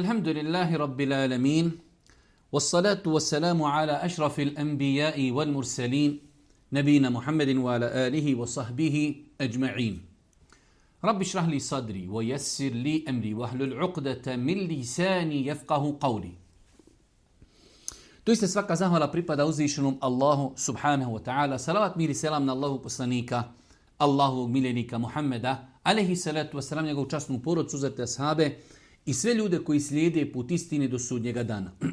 الحمد لله رب العالمين والصلاة والسلام على أشرف الأنبياء والمرسلين نبينا محمد وعلى آله وصحبه أجمعين رب اشرح لي صدري ويسر لي أمري واحلل عقدة من لساني يفقه قولي Doista svaka zahvala pripada uzvišenom Allahu subhanahu wa ta'ala. Salavat mir i selam na Allahu poslanika, Allahovog miljenika Muhammeda, alaihi salatu wa salam, njegovu časnu porodcu, uzete ashabe, i sve ljude koji slijede put istine do sudnjega dana.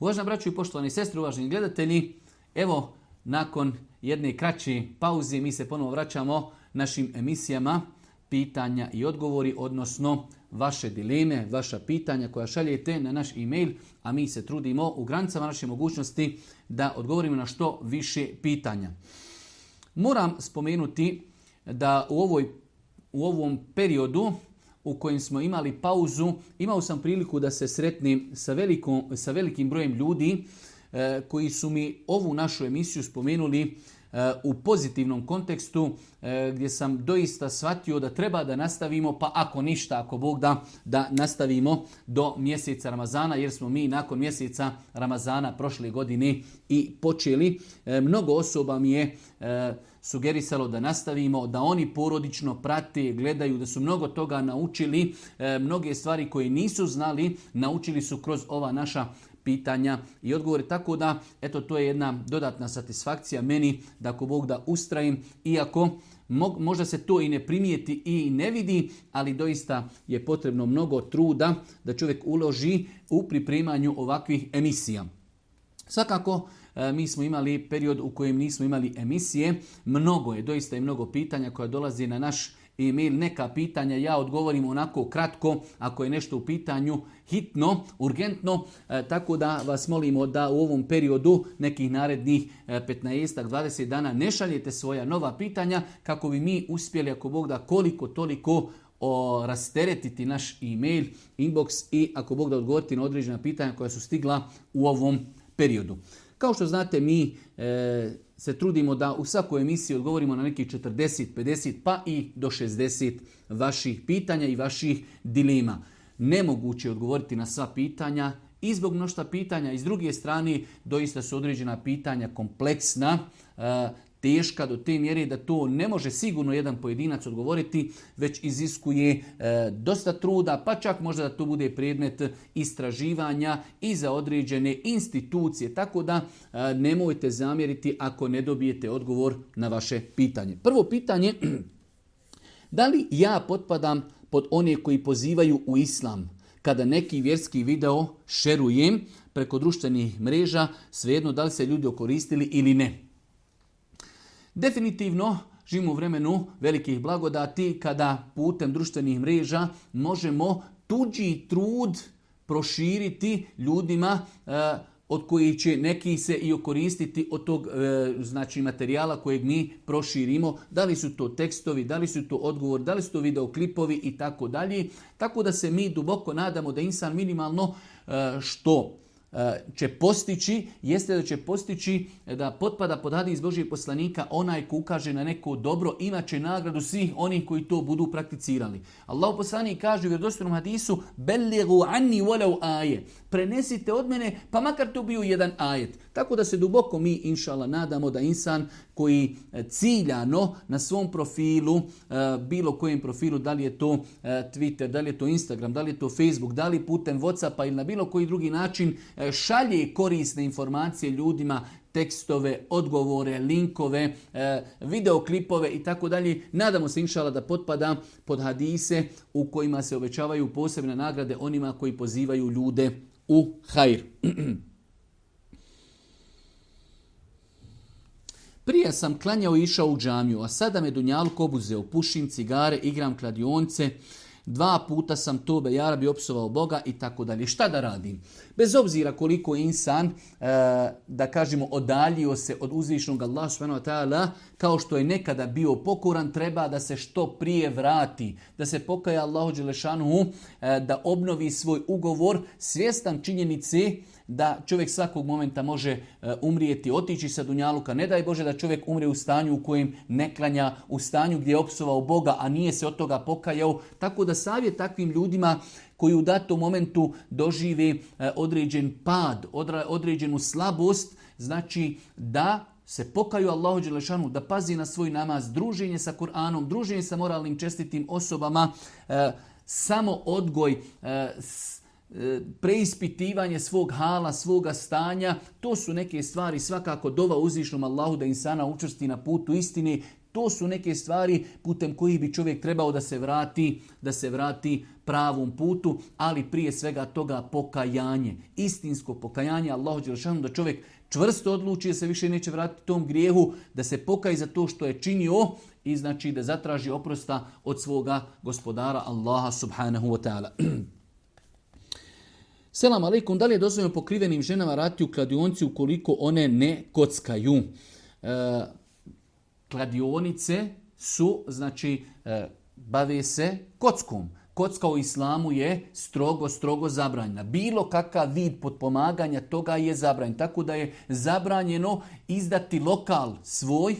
Uvažena braću i poštovani sestri, uvaženi gledatelji, evo nakon jedne kraće pauze mi se ponovo vraćamo našim emisijama pitanja i odgovori, odnosno vaše dileme, vaša pitanja koja šaljete na naš e-mail, a mi se trudimo u granicama naše mogućnosti da odgovorimo na što više pitanja. Moram spomenuti da u, ovoj, u ovom periodu u kojem smo imali pauzu, imao sam priliku da se sretnem sa, velikom, sa velikim brojem ljudi e, koji su mi ovu našu emisiju spomenuli e, u pozitivnom kontekstu e, gdje sam doista shvatio da treba da nastavimo, pa ako ništa, ako Bog da, da nastavimo do mjeseca Ramazana, jer smo mi nakon mjeseca Ramazana prošle godine i počeli. Mnogo osoba mi je sugerisalo da nastavimo, da oni porodično prate, gledaju, da su mnogo toga naučili, e, mnoge stvari koje nisu znali, naučili su kroz ova naša pitanja i odgovore. Tako da, eto, to je jedna dodatna satisfakcija meni da ako Bog da ustrajim, iako možda se to i ne primijeti i ne vidi, ali doista je potrebno mnogo truda da čovjek uloži u pripremanju ovakvih emisija. Svakako, E, mi smo imali period u kojem nismo imali emisije. Mnogo je, doista i mnogo pitanja koja dolazi na naš e-mail. Neka pitanja ja odgovorim onako kratko ako je nešto u pitanju hitno, urgentno, e, tako da vas molimo da u ovom periodu nekih narednih 15-20 e, dana ne šaljete svoja nova pitanja kako bi mi uspjeli, ako Bog da, koliko toliko rasteretiti naš e-mail, inbox i ako Bog da odgovoriti na određena pitanja koja su stigla u ovom periodu. Kao što znate, mi e, se trudimo da u svakoj emisiji odgovorimo na nekih 40, 50 pa i do 60 vaših pitanja i vaših dilema. Nemoguće je odgovoriti na sva pitanja i zbog mnošta pitanja i s druge strane doista su određena pitanja kompleksna, e, teška do te mjere da to ne može sigurno jedan pojedinac odgovoriti, već iziskuje e, dosta truda, pa čak možda da to bude predmet istraživanja i za određene institucije. Tako da e, nemojte zamjeriti ako ne dobijete odgovor na vaše pitanje. Prvo pitanje, da li ja potpadam pod one koji pozivaju u islam kada neki vjerski video šerujem preko društvenih mreža, svejedno da li se ljudi okoristili ili ne. Definitivno živimo u vremenu velikih blagodati kada putem društvenih mreža možemo tuđi trud proširiti ljudima e, od kojih će neki se i okoristiti od tog e, znači materijala kojeg mi proširimo, da li su to tekstovi, da li su to odgovor, da li su to videoklipovi i tako dalje. Tako da se mi duboko nadamo da insan minimalno e, što Eh, će postići, jeste da će postići eh, da potpada pod hadis Božijeg poslanika onaj ko ukaže na neko dobro, imat će nagradu svih onih koji to budu prakticirali. Allah poslanik kaže u vjerodostojnom hadisu: ani anni walau aje." prenesite od mene, pa makar to bio jedan ajet. Tako da se duboko mi, inšala, nadamo da insan koji e, ciljano na svom profilu, e, bilo kojem profilu, da li je to e, Twitter, da li je to Instagram, da li je to Facebook, da li putem Whatsappa ili na bilo koji drugi način šalje korisne informacije ljudima, tekstove, odgovore, linkove, videoklipove i tako dalje. Nadamo se inšala da potpada pod hadise u kojima se obećavaju posebne nagrade onima koji pozivaju ljude u hajr. Prije sam klanjao i išao u džamiju, a sada me Dunjalko obuzeo, pušim cigare, igram kladionce, dva puta sam tobe bi opsovao Boga i tako dalje. Šta da radim? Bez obzira koliko je insan, e, da kažemo, odaljio se od uzvišnog Allah ta'ala, kao što je nekada bio pokoran, treba da se što prije vrati, da se pokaja Allahu Đelešanu, e, da obnovi svoj ugovor, svjestan činjenici da čovjek svakog momenta može e, umrijeti, otići sa Dunjaluka. Ne daj Bože da čovjek umre u stanju u kojem ne klanja, u stanju gdje je opsovao Boga, a nije se od toga pokajao. Tako da savjet takvim ljudima koji u datom momentu dožive e, određen pad, određenu slabost, znači da se pokaju Allahu Đelešanu, da pazi na svoj namaz, druženje sa Kur'anom, druženje sa moralnim čestitim osobama, e, samo odgoj, preispitivanje svog hala, svoga stanja, to su neke stvari svakako dova uzvišnom Allahu da insana učvrsti na putu istine, to su neke stvari putem kojih bi čovjek trebao da se vrati, da se vrati pravom putu, ali prije svega toga pokajanje, istinsko pokajanje Allahu Đelšanu, da čovjek čvrsto odluči da se više neće vratiti tom grijehu, da se pokaj za to što je činio i znači da zatraži oprosta od svoga gospodara Allaha subhanahu wa ta'ala. Selam alaikum, da li je dozvoljeno pokrivenim ženama rati u kladionci ukoliko one ne kockaju? E, kladionice su, znači, e, bave se kockom. Kocka u islamu je strogo, strogo zabranjena. Bilo kakav vid potpomaganja toga je zabranjen. Tako da je zabranjeno izdati lokal svoj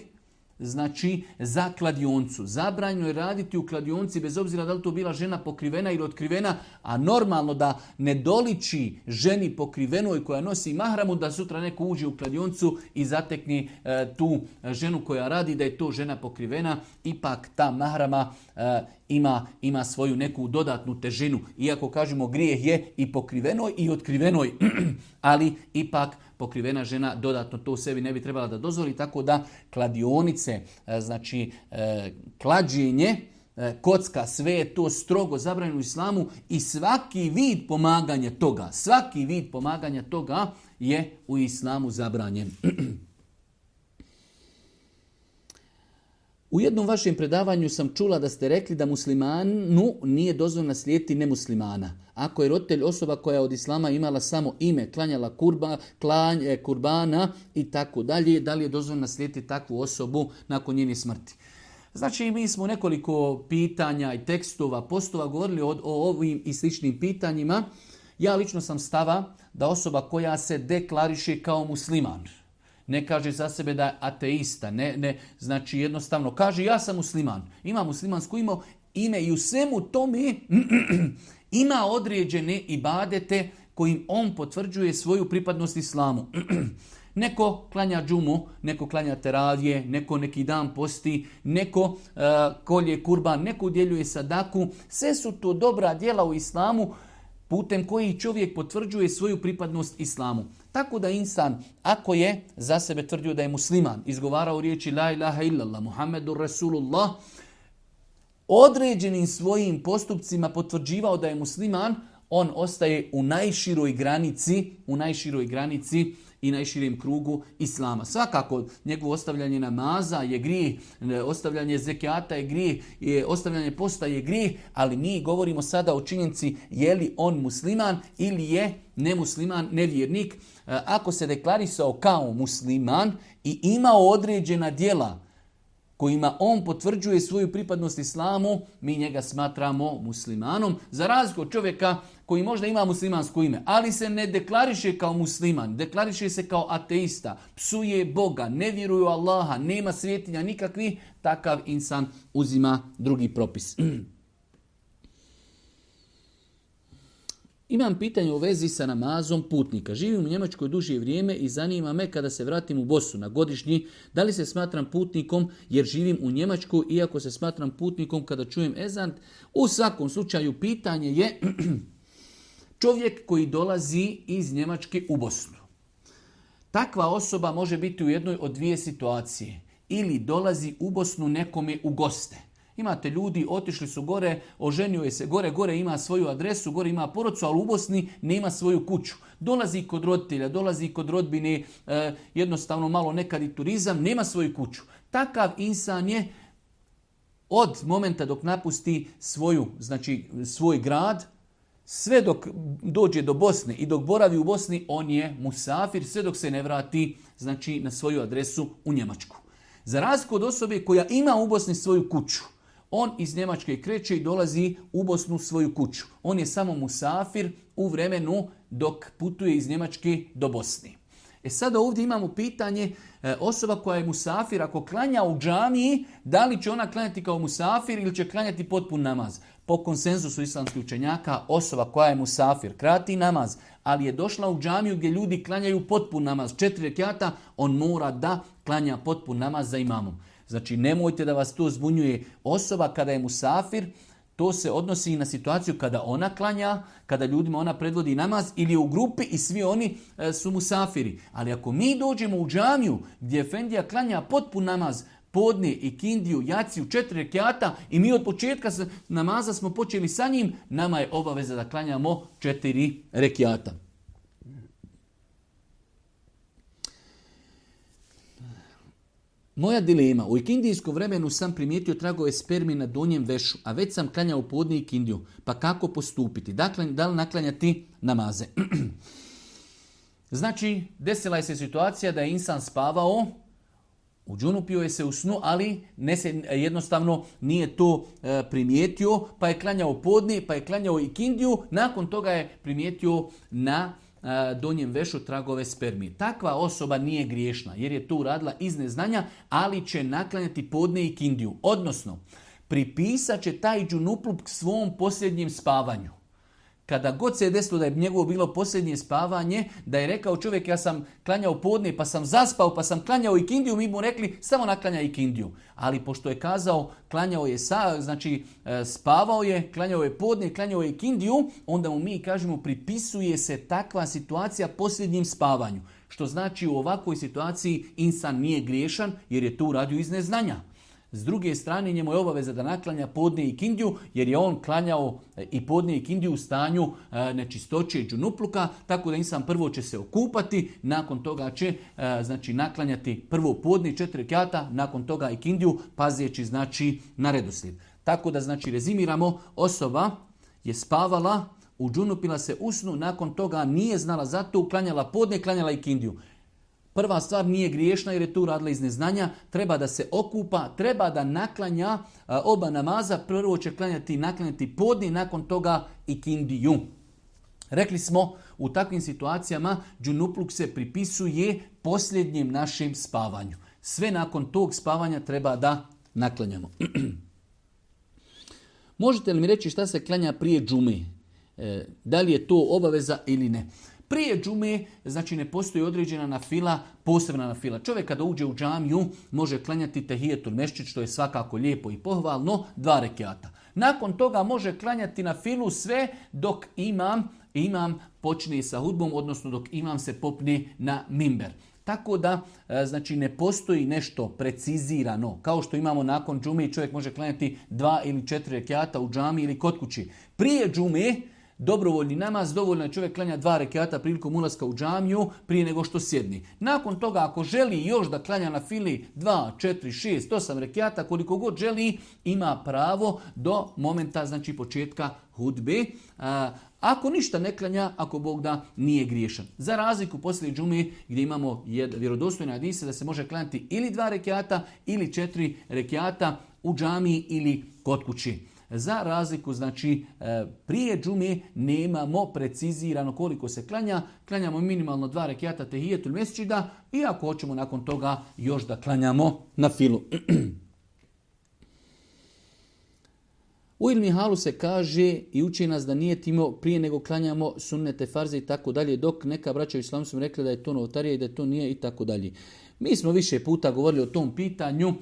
Znači, za kladioncu. Zabranjeno je raditi u kladionci bez obzira da li to bila žena pokrivena ili otkrivena, a normalno da ne doliči ženi pokrivenoj koja nosi mahramu da sutra neko uđe u kladioncu i zatekni e, tu ženu koja radi da je to žena pokrivena. Ipak ta mahrama e, ima, ima svoju neku dodatnu težinu. Iako kažemo grijeh je i pokrivenoj i otkrivenoj, ali ipak pokrivena žena dodatno to sebi ne bi trebala da dozvoli, tako da kladionice, e, znači e, klađenje, e, kocka, sve je to strogo zabranjeno u islamu i svaki vid pomaganja toga, svaki vid pomaganja toga je u islamu zabranjen. U jednom vašem predavanju sam čula da ste rekli da muslimanu nije dozvoljeno slijediti nemuslimana. Ako je roditelj osoba koja od islama imala samo ime, klanjala kurba, klanje kurbana i tako dalje, da li je dozvoljeno slijediti takvu osobu nakon njene smrti? Znači, mi smo nekoliko pitanja i tekstova, postova govorili o, o ovim i sličnim pitanjima. Ja lično sam stava da osoba koja se deklariše kao musliman, ne kaže za sebe da je ateista, ne, ne, znači jednostavno kaže ja sam musliman, ima muslimansko ime, ime i u svemu tome ima određene ibadete kojim on potvrđuje svoju pripadnost islamu. Neko klanja džumu, neko klanja teravije, neko neki dan posti, neko e, kolje kurban, neko udjeljuje sadaku. Sve su to dobra djela u islamu putem koji čovjek potvrđuje svoju pripadnost islamu. Tako da insan, ako je za sebe tvrdio da je musliman, izgovarao riječi la ilaha illallah, Muhammedur Rasulullah, određenim svojim postupcima potvrđivao da je musliman, on ostaje u najširoj granici, u najširoj granici i najširem krugu islama. Svakako, njegovo ostavljanje namaza je grih, e, ostavljanje zekijata je grijeh, e, ostavljanje posta je grijeh, ali mi govorimo sada o činjenici je li on musliman ili je nemusliman, nevjernik. E, ako se deklarisao kao musliman i imao određena djela, kojima on potvrđuje svoju pripadnost islamu, mi njega smatramo muslimanom, za razliku od čovjeka koji možda ima muslimansko ime, ali se ne deklariše kao musliman, deklariše se kao ateista, psuje Boga, ne vjeruje Allaha, nema svjetinja nikakvi, takav insan uzima drugi propis. Imam pitanje u vezi sa namazom putnika. Živim u Njemačkoj duže vrijeme i zanima me kada se vratim u Bosnu na godišnji, da li se smatram putnikom jer živim u Njemačkoj, iako se smatram putnikom kada čujem ezant. U svakom slučaju pitanje je čovjek koji dolazi iz Njemačke u Bosnu. Takva osoba može biti u jednoj od dvije situacije. Ili dolazi u Bosnu nekome u goste – Imate ljudi, otišli su gore, oženio je se gore, gore ima svoju adresu, gore ima porodcu, ali u Bosni nema svoju kuću. Dolazi kod roditelja, dolazi kod rodbine, e, jednostavno malo nekad i turizam, nema svoju kuću. Takav insan je od momenta dok napusti svoju, znači svoj grad, sve dok dođe do Bosne i dok boravi u Bosni, on je musafir, sve dok se ne vrati znači, na svoju adresu u Njemačku. Za razliku od osobe koja ima u Bosni svoju kuću, on iz Njemačke kreće i dolazi u Bosnu svoju kuću. On je samo musafir u vremenu dok putuje iz Njemačke do Bosni. E sada ovdje imamo pitanje e, osoba koja je musafir, ako klanja u džamiji, da li će ona klanjati kao musafir ili će klanjati potpun namaz? Po konsenzusu islamskih učenjaka, osoba koja je musafir krati namaz, ali je došla u džamiju gdje ljudi klanjaju potpun namaz, četiri rekiata on mora da klanja potpun namaz za imamom. Znači nemojte da vas to zbunjuje osoba kada je musafir, to se odnosi i na situaciju kada ona klanja, kada ljudima ona predvodi namaz ili u grupi i svi oni e, su musafiri. Ali ako mi dođemo u džamiju gdje Efendija klanja potpun namaz, podne i kindiju, jaciju, četiri rekiata i mi od početka namaza smo počeli sa njim, nama je obaveza da klanjamo četiri rekiata. Moja dilema, u ikindijsku vremenu sam primijetio tragove spermi na donjem vešu, a već sam klanjao podni i kindiju, pa kako postupiti? Dakle, da li naklanjati namaze? znači, desila je se situacija da je insan spavao, u pio je se u snu, ali ne se, jednostavno nije to e, primijetio, pa je klanjao podni, pa je klanjao i kindiju, nakon toga je primijetio na E, donjem vešu tragove spermije. Takva osoba nije griješna jer je tu uradila iz neznanja, ali će naklanjati podne i kindiju. Odnosno, pripisat će taj k svom posljednjem spavanju kada god se je desilo da je njegovo bilo posljednje spavanje, da je rekao čovjek ja sam klanjao podne pa sam zaspao pa sam klanjao i kindiju, mi mu rekli samo naklanja i kindiju. Ali pošto je kazao klanjao je, sa, znači e, spavao je, klanjao je podne, klanjao je kindiju, onda mu mi kažemo pripisuje se takva situacija posljednjim spavanju. Što znači u ovakvoj situaciji insan nije griješan jer je tu radio iz neznanja. S druge strane, njemu je obaveza da naklanja podne i kindiju, jer je on klanjao e, i podne i kindiju u stanju e, nečistoće i džunupluka, tako da insan prvo će se okupati, nakon toga će e, znači, naklanjati prvo podne četiri kjata, nakon toga i kindiju, pazijeći znači na redoslijed. Tako da znači rezimiramo, osoba je spavala, u džunupila se usnu, nakon toga nije znala zato, uklanjala podne, klanjala i kindiju. Prva stvar nije griješna jer je tu radila iz neznanja, treba da se okupa, treba da naklanja e, oba namaza, prvo će klanjati i naklanjati podni, nakon toga i kindiju. Rekli smo, u takvim situacijama džunupluk se pripisuje posljednjem našem spavanju. Sve nakon tog spavanja treba da naklanjamo. Možete li mi reći šta se klanja prije džume? E, da li je to obaveza ili ne? Prije džume, znači ne postoji određena na fila, posebna na fila. Čovjek kada uđe u džamiju može klanjati tehijetul meščić, što je svakako lijepo i pohvalno, dva rekiata. Nakon toga može klanjati na filu sve dok imam, imam počne sa hudbom, odnosno dok imam se popne na mimber. Tako da e, znači ne postoji nešto precizirano. Kao što imamo nakon džume i čovjek može klanjati dva ili četiri rekiata u džami ili kod kući. Prije džume Dobrovoljni namaz, dovoljno je čovjek klanja dva rekiata prilikom ulaska u džamiju prije nego što sjedni. Nakon toga ako želi još da klanja na fili dva, četiri, šest, osam rekiata koliko god želi ima pravo do momenta znači početka hudbe. Ako ništa ne klanja, ako Bog da, nije griješan. Za razliku poslije džume gdje imamo vjerodostojne adise, da se može klanjati ili dva rekiata ili četiri rekiata u džamiji ili kod kući. Za razliku, znači, e, prije džume nemamo precizirano koliko se klanja. Klanjamo minimalno dva rekiata tehijetul mesčida i ako hoćemo nakon toga još da klanjamo na filu. U Ilmi Halu se kaže i uči nas da nije timo prije nego klanjamo sunnete farze i tako dalje, dok neka braća u islamu su rekli da je to novotarija i da to nije i tako dalje. Mi smo više puta govorili o tom pitanju, e,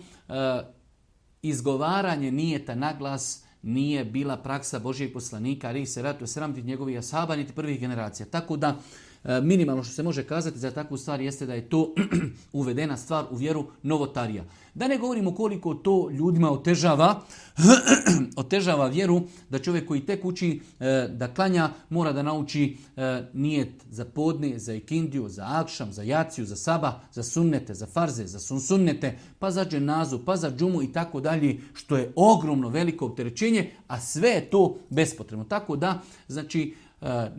izgovaranje nijeta na glas nije bila praksa Božijeg poslanika, ali se ratu sram njegovih asaba, niti prvih generacija. Tako da E, minimalno što se može kazati za takvu stvar jeste da je to uvedena stvar u vjeru novotarija. Da ne govorimo koliko to ljudima otežava, otežava vjeru da čovjek koji tek uči e, da klanja mora da nauči e, nijet za podne, za ikindiju, za akšam, za jaciju, za saba, za sunnete, za farze, za sunsunnete, pa za dženazu, pa za džumu i tako dalje, što je ogromno veliko opterećenje, a sve je to bespotrebno. Tako da, znači, E,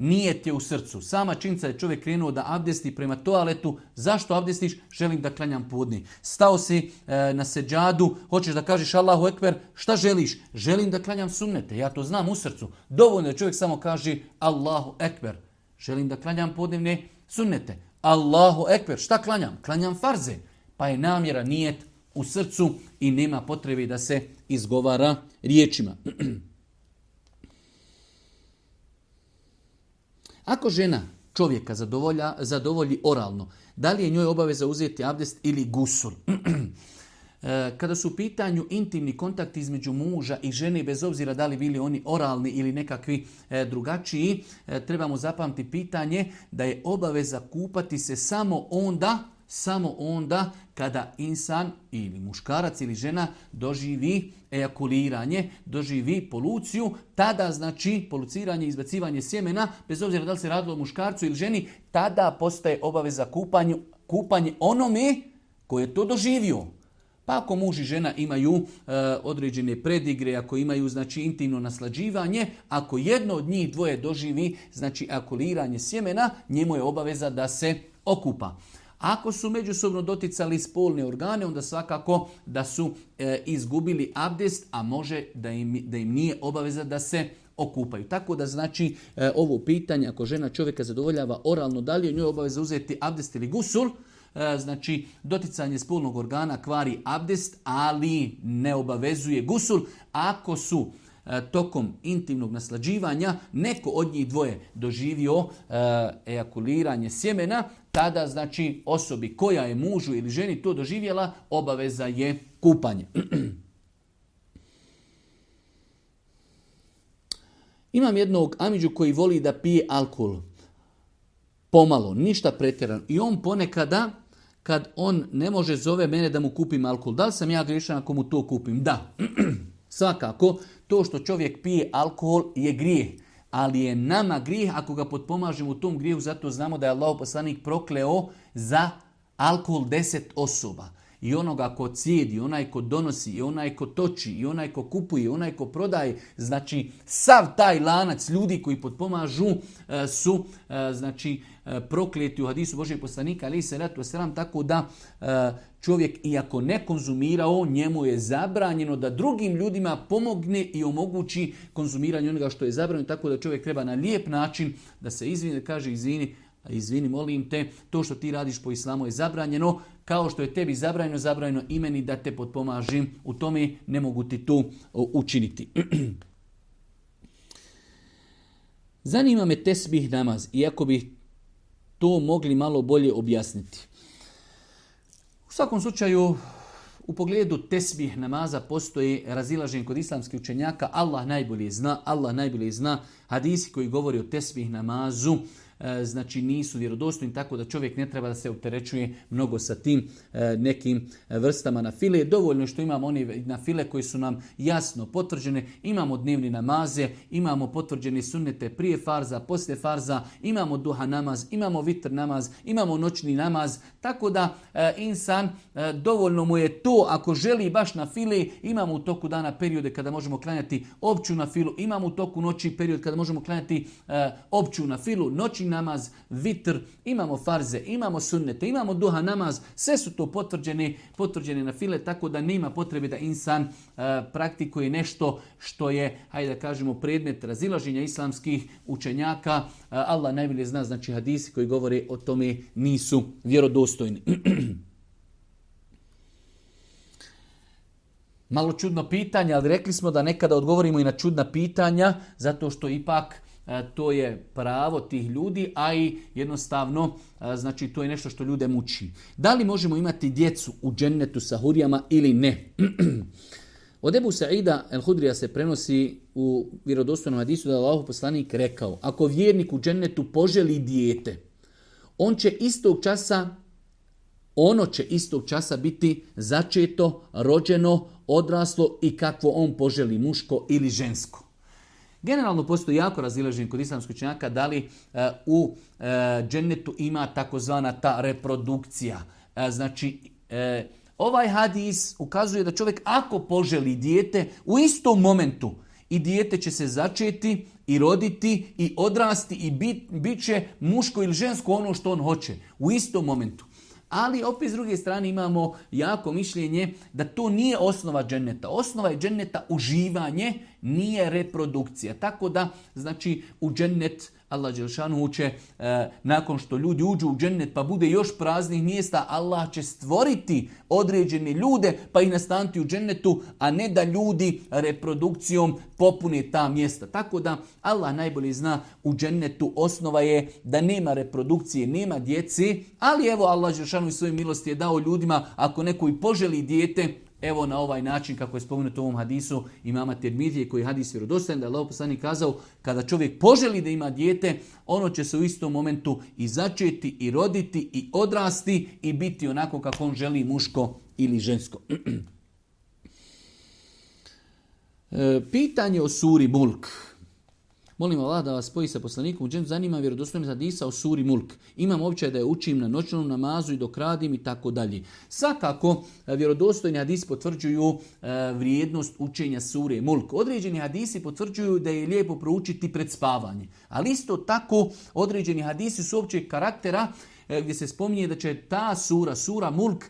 je u srcu. Sama činca je čovjek krenuo da abdesti prema toaletu. Zašto abdestiš? Želim da klanjam podni. Stao si e, na seđadu, hoćeš da kažeš Allahu Ekber, šta želiš? Želim da klanjam sunnete, ja to znam u srcu. Dovoljno je čovjek samo kaže Allahu Ekber. Želim da klanjam podnevne sunnete. Allahu Ekber, šta klanjam? Klanjam farze. Pa je namjera nijet u srcu i nema potrebe da se izgovara riječima. Ako žena čovjeka zadovolja, zadovolji oralno, da li je njoj obaveza uzeti abdest ili gusul? E, kada su u pitanju intimni kontakt između muža i žene, bez obzira da li bili oni oralni ili nekakvi e, drugačiji, e, trebamo zapamti pitanje da je obaveza kupati se samo onda samo onda kada insan ili muškarac ili žena doživi ejakuliranje, doživi poluciju, tada znači poluciranje, izbacivanje sjemena, bez obzira da li se radilo o muškarcu ili ženi, tada postaje obaveza kupanje, kupanje onome koji je to doživio. Pa ako muž i žena imaju e, određene predigre, ako imaju znači intimno naslađivanje, ako jedno od njih dvoje doživi znači akuliranje sjemena, njemu je obaveza da se okupa. Ako su međusobno doticali spolne organe, onda svakako da su e, izgubili abdest, a može da im, da im nije obaveza da se okupaju. Tako da znači e, ovo pitanje, ako žena čovjeka zadovoljava oralno, da li je njoj obaveza uzeti abdest ili gusul, e, znači doticanje spolnog organa kvari abdest, ali ne obavezuje gusul. Ako su tokom intimnog naslađivanja neko od njih dvoje doživio ejakuliranje sjemena, tada znači osobi koja je mužu ili ženi to doživjela, obaveza je kupanje. Imam jednog amiđu koji voli da pije alkohol. Pomalo, ništa pretjerano. I on ponekada, kad on ne može, zove mene da mu kupim alkohol. Da li sam ja grišan ako mu to kupim? Da. Svakako, to što čovjek pije alkohol je grijeh ali je nama grijeh ako ga potpomažemo u tom grijehu, zato znamo da je Allah poslanik prokleo za alkohol deset osoba i onoga ko cijedi, onaj ko donosi, i onaj ko toči, i onaj ko kupuje, i onaj ko prodaje. Znači, sav taj lanac ljudi koji potpomažu e, su e, znači, e, prokleti u hadisu Božeg poslanika, ali se ratu sram, tako da čovjek iako ne konzumirao, njemu je zabranjeno da drugim ljudima pomogne i omogući konzumiranje onoga što je zabranjeno, tako da čovjek treba na lijep način da se izvini, da kaže izvini, izvini, molim te, to što ti radiš po islamu je zabranjeno, kao što je tebi zabranjeno, zabranjeno i meni da te potpomažim, u tome ne mogu ti to učiniti. Zanima me tesbih namaz, iako bi to mogli malo bolje objasniti. U svakom slučaju, u pogledu tesbih namaza postoji razilažen kod islamskih učenjaka. Allah najbolje zna, Allah najbolje zna hadisi koji govori o tesbih namazu. E, znači nisu vjerodostojni, tako da čovjek ne treba da se opterećuje mnogo sa tim e, nekim e, vrstama na file. Dovoljno što imamo oni na file koji su nam jasno potvrđene, imamo dnevni namaze, imamo potvrđene sunnete prije farza, poslije farza, imamo duha namaz, imamo vitr namaz, imamo noćni namaz, tako da insan dovoljno mu je to ako želi baš na file, imamo u toku dana periode kada možemo klanjati opću na filu, imamo u toku noći period kada možemo klanjati opću na filu, noćni namaz, vitr, imamo farze, imamo sunnete, imamo duha namaz, sve su to potvrđene, potvrđene na file, tako da nema potrebe da insan e, praktikuje nešto što je, hajde da kažemo, predmet razilaženja islamskih učenjaka. E, Allah najbolje zna, znači hadisi koji govore o tome nisu vjerodostojni. Malo čudno pitanje, ali rekli smo da nekada odgovorimo i na čudna pitanja, zato što ipak E, to je pravo tih ljudi, a i jednostavno e, znači to je nešto što ljude muči. Da li možemo imati djecu u džennetu sa hurijama ili ne? Od Ebu Sa'ida el-Hudrija se prenosi u vjerodostojnom hadisu da je Allah poslanik rekao ako vjernik u džennetu poželi dijete, on će istog časa ono će istog časa biti začeto, rođeno, odraslo i kakvo on poželi, muško ili žensko. Generalno postoji jako razilažen kod islamskih učenjaka da li e, u e, džennetu ima takozvana ta reprodukcija. E, znači, ovaj hadis ukazuje da čovjek ako poželi dijete u istom momentu i dijete će se začeti i roditi i odrasti i bit, bit će muško ili žensko ono što on hoće u istom momentu. Ali opet s druge strane imamo jako mišljenje da to nije osnova dženeta. Osnova je dženeta uživanje, nije reprodukcija. Tako da, znači, u dženet Allah Đelšanu će, e, nakon što ljudi uđu u džennet pa bude još praznih mjesta, Allah će stvoriti određene ljude pa ih nastaniti u džennetu, a ne da ljudi reprodukcijom popune ta mjesta. Tako da Allah najbolje zna u džennetu osnova je da nema reprodukcije, nema djeci, ali evo Allah Đelšanu i svoje milosti je dao ljudima ako neko i poželi dijete, Evo na ovaj način kako je spomenuto u ovom hadisu i mama Tirmidije koji je hadis vjerodostojan da je Allah kazao kada čovjek poželi da ima dijete ono će se u istom momentu i začeti i roditi i odrasti i biti onako kako on želi muško ili žensko. E, pitanje o suri Mulk. Molim Allah da vas spoji sa poslanikom u Zanima vjerodostojnost hadisa o suri mulk. Imam običaj da je učim na noćnom namazu i dok radim i tako dalje. Svakako, e, vjerodostojni hadisi potvrđuju e, vrijednost učenja sure mulk. Određeni hadisi potvrđuju da je lijepo proučiti pred spavanje. Ali isto tako, određeni hadisi su općeg karaktera e, gdje se spominje da će ta sura, sura mulk,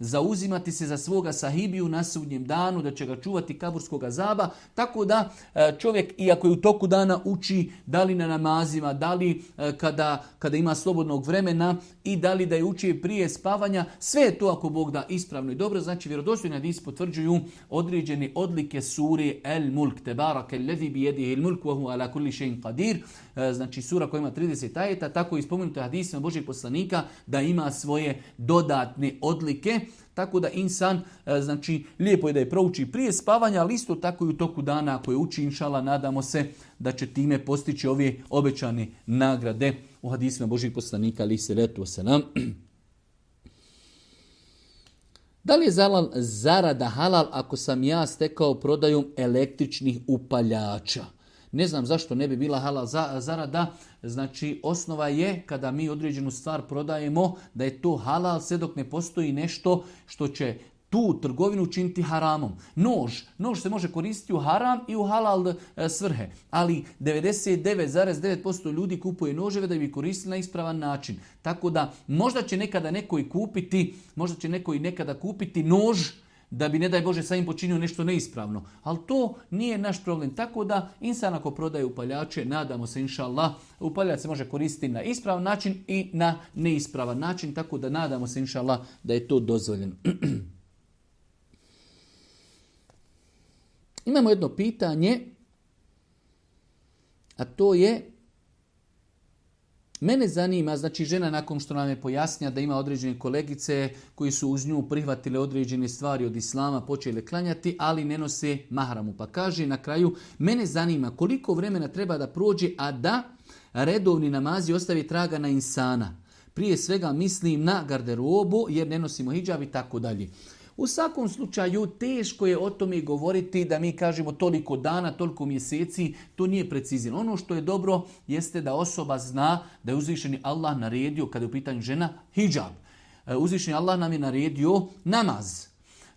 zauzimati se za svoga sahibiju na sudnjem danu, da će ga čuvati kaburskog azaba, tako da e, čovjek, iako je u toku dana uči da li na namazima, da li e, kada, kada ima slobodnog vremena i da li da je uči prije spavanja, sve je to ako Bog da ispravno i dobro, znači vjerodostojni hadis potvrđuju određene odlike suri El Mulk, barake levi bi jedi El mulk, vahu ala kulli šein qadir, e, znači sura koja ima 30 tajeta tako i spomenuto hadisima Božeg poslanika da ima svoje dodatne odlike tako da insan, e, znači, lijepo je da je prouči prije spavanja, ali isto tako i u toku dana ako je uči, inšala, nadamo se da će time postići ove obećane nagrade u hadisima Božih poslanika, ali se letu se nam. Da li je zarada halal ako sam ja stekao prodajom električnih upaljača? Ne znam zašto ne bi bila halal zarada. Znači, osnova je kada mi određenu stvar prodajemo da je to halal sve dok ne postoji nešto što će tu trgovinu učiniti haramom. Nož, nož se može koristiti u haram i u halal e, svrhe, ali 99,9% ljudi kupuje noževe da bi koristili na ispravan način. Tako da možda će nekada neko i kupiti, možda će neko i nekada kupiti nož da bi, ne daj Bože, sa im počinio nešto neispravno. Ali to nije naš problem. Tako da, insan ako prodaje upaljače, nadamo se, inša Allah, upaljač se može koristiti na ispravan način i na neispravan način. Tako da, nadamo se, inša da je to dozvoljeno. Imamo jedno pitanje, a to je Mene zanima, znači žena nakon što nam je pojasnja da ima određene kolegice koji su uz nju prihvatile određene stvari od islama, počele klanjati, ali ne nose mahramu. Pa kaže na kraju, mene zanima koliko vremena treba da prođe, a da redovni namazi ostavi traga na insana. Prije svega mislim na garderobu jer ne nosimo hijab i tako dalje. U svakom slučaju teško je o tome govoriti da mi kažemo toliko dana, toliko mjeseci, to nije precizno. Ono što je dobro jeste da osoba zna da je uzvišeni Allah naredio, kada je u pitanju žena, hijab. E, uzvišeni Allah nam je naredio namaz.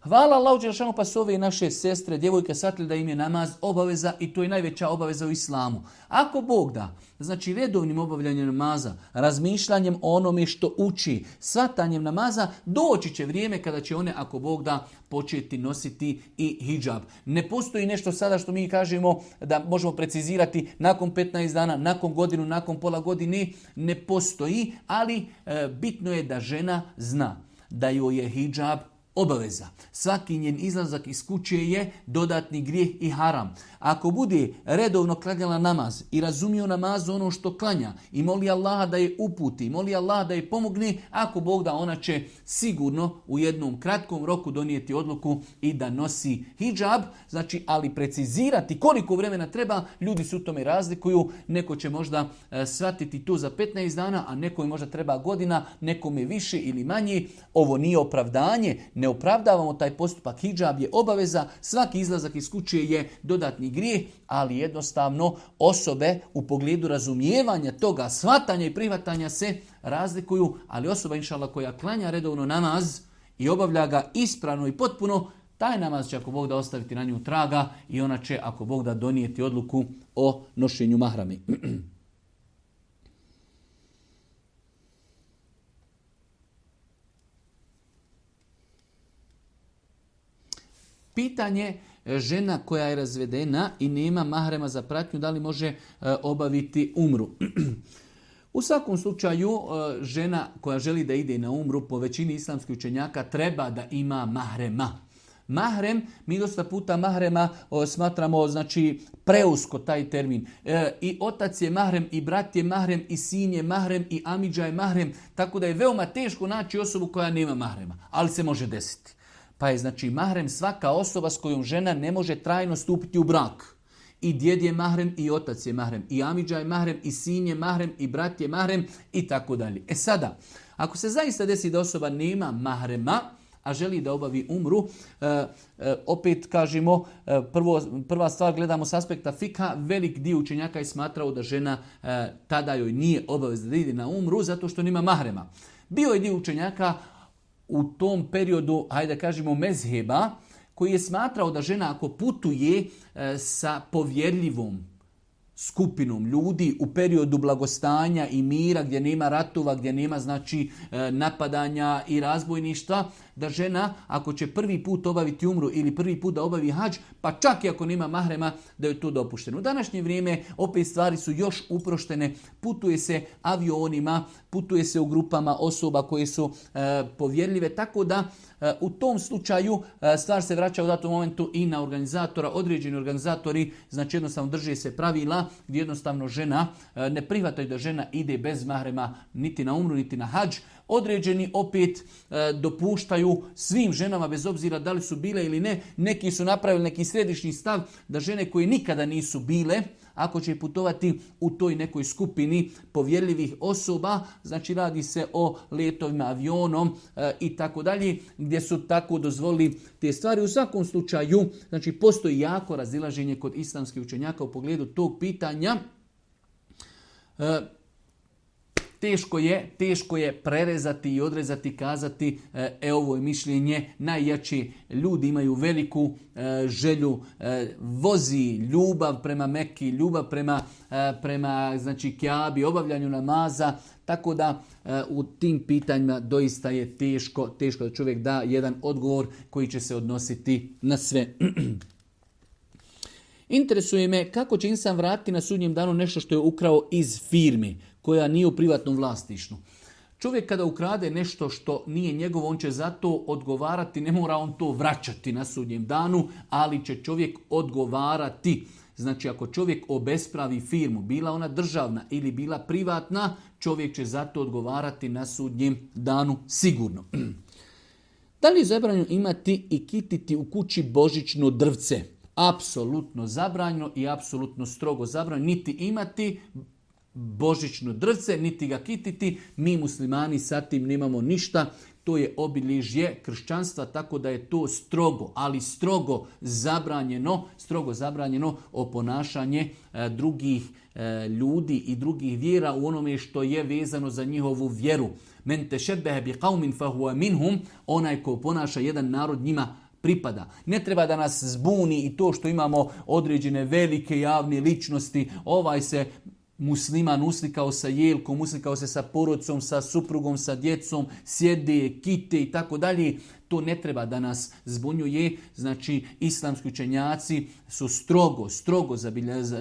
Hvala Allahu Đelšanu pa su ove naše sestre, djevojke, shvatili da im je namaz obaveza i to je najveća obaveza u islamu. Ako Bog da, znači redovnim obavljanjem namaza, razmišljanjem o onome što uči, svatanjem namaza, doći će vrijeme kada će one, ako Bog da, početi nositi i hijab. Ne postoji nešto sada što mi kažemo da možemo precizirati nakon 15 dana, nakon godinu, nakon pola godine, ne postoji, ali e, bitno je da žena zna da joj je hijab obaveza. Svaki njen izlazak iz kuće je dodatni grijeh i haram. Ako bude redovno klanjala namaz i razumio namaz ono što klanja i moli Allaha da je uputi, moli Allaha da je pomogne, ako Bog da ona će sigurno u jednom kratkom roku donijeti odluku i da nosi hijab, znači ali precizirati koliko vremena treba, ljudi su u tome razlikuju, neko će možda e, shvatiti to za 15 dana, a neko možda treba godina, nekome više ili manje. Ovo nije opravdanje, ne opravdavamo taj postupak. hijab je obaveza, svaki izlazak iz kuće je dodatni grijeh, ali jednostavno osobe u pogledu razumijevanja toga, svatanja i prihvatanja se razlikuju, ali osoba inšala koja klanja redovno namaz i obavlja ga ispravno i potpuno, taj namaz će ako Bog da ostaviti na nju traga i ona će ako Bog da donijeti odluku o nošenju mahrami. Pitanje e, žena koja je razvedena i nema mahrema za pratnju, da li može e, obaviti umru? U svakom slučaju, e, žena koja želi da ide na umru, po većini islamskih učenjaka, treba da ima mahrema. Mahrem, mi dosta puta mahrema smatramo znači preusko taj termin. I otac je mahrem, i brat je mahrem, i sin je mahrem, i amidža je mahrem. Tako da je veoma teško naći osobu koja nema mahrema. Ali se može desiti. Pa je znači mahrem svaka osoba s kojom žena ne može trajno stupiti u brak. I djed je mahrem, i otac je mahrem, i amiđa je mahrem, i sin je mahrem, i brat je mahrem, i tako dalje. E sada, ako se zaista desi da osoba nema mahrema, a želi da obavi umru, e, e, opet kažemo, e, prvo, prva stvar gledamo s aspekta fika, velik dio učenjaka je smatrao da žena tada joj nije obavezna da ide na umru zato što nema mahrema. Bio je dio učenjaka, u tom periodu, hajde da kažemo, mezheba, koji je smatrao da žena ako putuje e, sa povjerljivom skupinom ljudi u periodu blagostanja i mira gdje nema ratova, gdje nema znači e, napadanja i razbojništva, da žena ako će prvi put obaviti umru ili prvi put da obavi hađ, pa čak i ako nema mahrema, da je to dopušteno. U današnje vrijeme opet stvari su još uproštene, putuje se avionima, putuje se u grupama osoba koje su e, povjerljive, tako da E, u tom slučaju e, stvar se vraća u datom momentu i na organizatora. Određeni organizatori, znači jednostavno drže se pravila gdje jednostavno žena, e, ne prihvataju da žena ide bez mahrema niti na umru, niti na hađ. Određeni opet dopuštaju svim ženama, bez obzira da li su bile ili ne, neki su napravili neki središnji stav da žene koje nikada nisu bile, ako će putovati u toj nekoj skupini povjerljivih osoba, znači radi se o letovima avionom e, i tako dalje, gdje su tako dozvoli te stvari. U svakom slučaju, znači postoji jako razilaženje kod islamskih učenjaka u pogledu tog pitanja. E, teško je, teško je prerezati i odrezati, kazati e, e ovo je mišljenje, najjači ljudi imaju veliku e, želju, e, vozi ljubav prema Mekki, ljubav prema, prema znači, kjabi, obavljanju namaza, tako da u tim pitanjima doista je teško, teško da čovjek da jedan odgovor koji će se odnositi na sve. Interesuje me kako će insan vratiti na sudnjem danu nešto što je ukrao iz firmi koja nije u privatnom vlasništvu. Čovjek kada ukrade nešto što nije njegovo, on će za to odgovarati, ne mora on to vraćati na sudnjem danu, ali će čovjek odgovarati. Znači ako čovjek obespravi firmu, bila ona državna ili bila privatna, čovjek će za to odgovarati na sudnjem danu sigurno. Da li je zabranjeno imati i kititi u kući božično drvce? Apsolutno zabranjeno i apsolutno strogo zabranjeno. Niti imati božićno drvce, niti ga kititi. Mi muslimani sa tim nemamo ništa. To je obilježje kršćanstva, tako da je to strogo, ali strogo zabranjeno, strogo zabranjeno oponašanje e, drugih e, ljudi i drugih vjera u onome što je vezano za njihovu vjeru. Men šedbehe bi qavmin fahuwa minhum, onaj ko ponaša jedan narod njima pripada. Ne treba da nas zbuni i to što imamo određene velike javne ličnosti, ovaj se musliman uslikao sa jelkom, uslikao se sa porodcom, sa suprugom, sa djecom, sjede, kite i tako dalje. To ne treba da nas zbunjuje. Znači, islamski učenjaci su strogo, strogo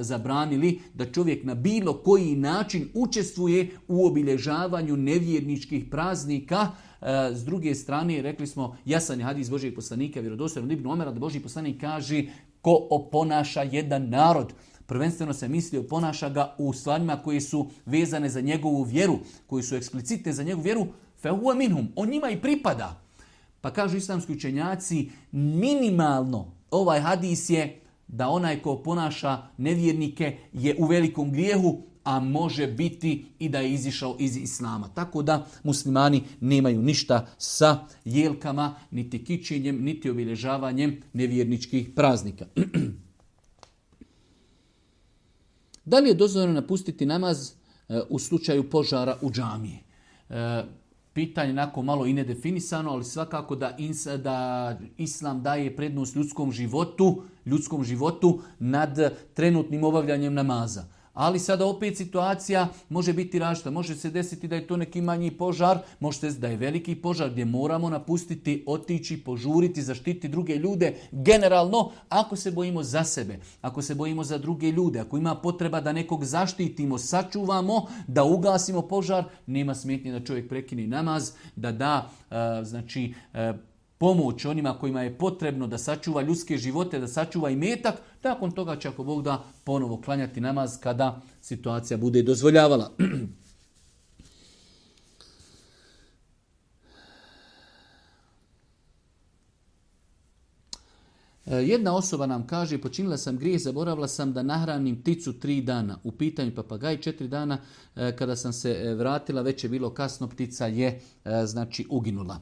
zabranili da čovjek na bilo koji način učestvuje u obilježavanju nevjerničkih praznika, e, s druge strane, rekli smo, jasan je hadis Božijeg poslanika, vjerodostojno Ibn Omera, da Božji poslanik kaže ko oponaša jedan narod, prvenstveno se mislio, ponaša ga u stvarima koji su vezane za njegovu vjeru, koji su eksplicite za njegovu vjeru, fehuwa minhum, on njima i pripada. Pa kažu islamski učenjaci, minimalno ovaj hadis je da onaj ko ponaša nevjernike je u velikom grijehu, a može biti i da je izišao iz islama. Tako da muslimani nemaju ništa sa jelkama, niti kičenjem, niti obilježavanjem nevjerničkih praznika. Da li je dozvoljeno napustiti namaz e, u slučaju požara u džamiji? E, pitanje nako malo i nedefinisano, ali svakako da, da islam daje prednost ljudskom životu, ljudskom životu nad trenutnim obavljanjem namaza. Ali sada opet situacija može biti različita. Može se desiti da je to neki manji požar, može se da je veliki požar gdje moramo napustiti, otići, požuriti, zaštiti druge ljude. Generalno, ako se bojimo za sebe, ako se bojimo za druge ljude, ako ima potreba da nekog zaštitimo, sačuvamo, da ugasimo požar, nema smetnje da čovjek prekini namaz, da da eh, znači eh, pomoć onima kojima je potrebno da sačuva ljudske živote, da sačuva i metak, nakon toga će ako Bog da ponovo klanjati namaz kada situacija bude dozvoljavala. E, jedna osoba nam kaže, počinila sam grijeh, zaboravila sam da nahranim pticu tri dana. U pitanju papagaj četiri dana, e, kada sam se e, vratila, već je bilo kasno, ptica je znači uginula.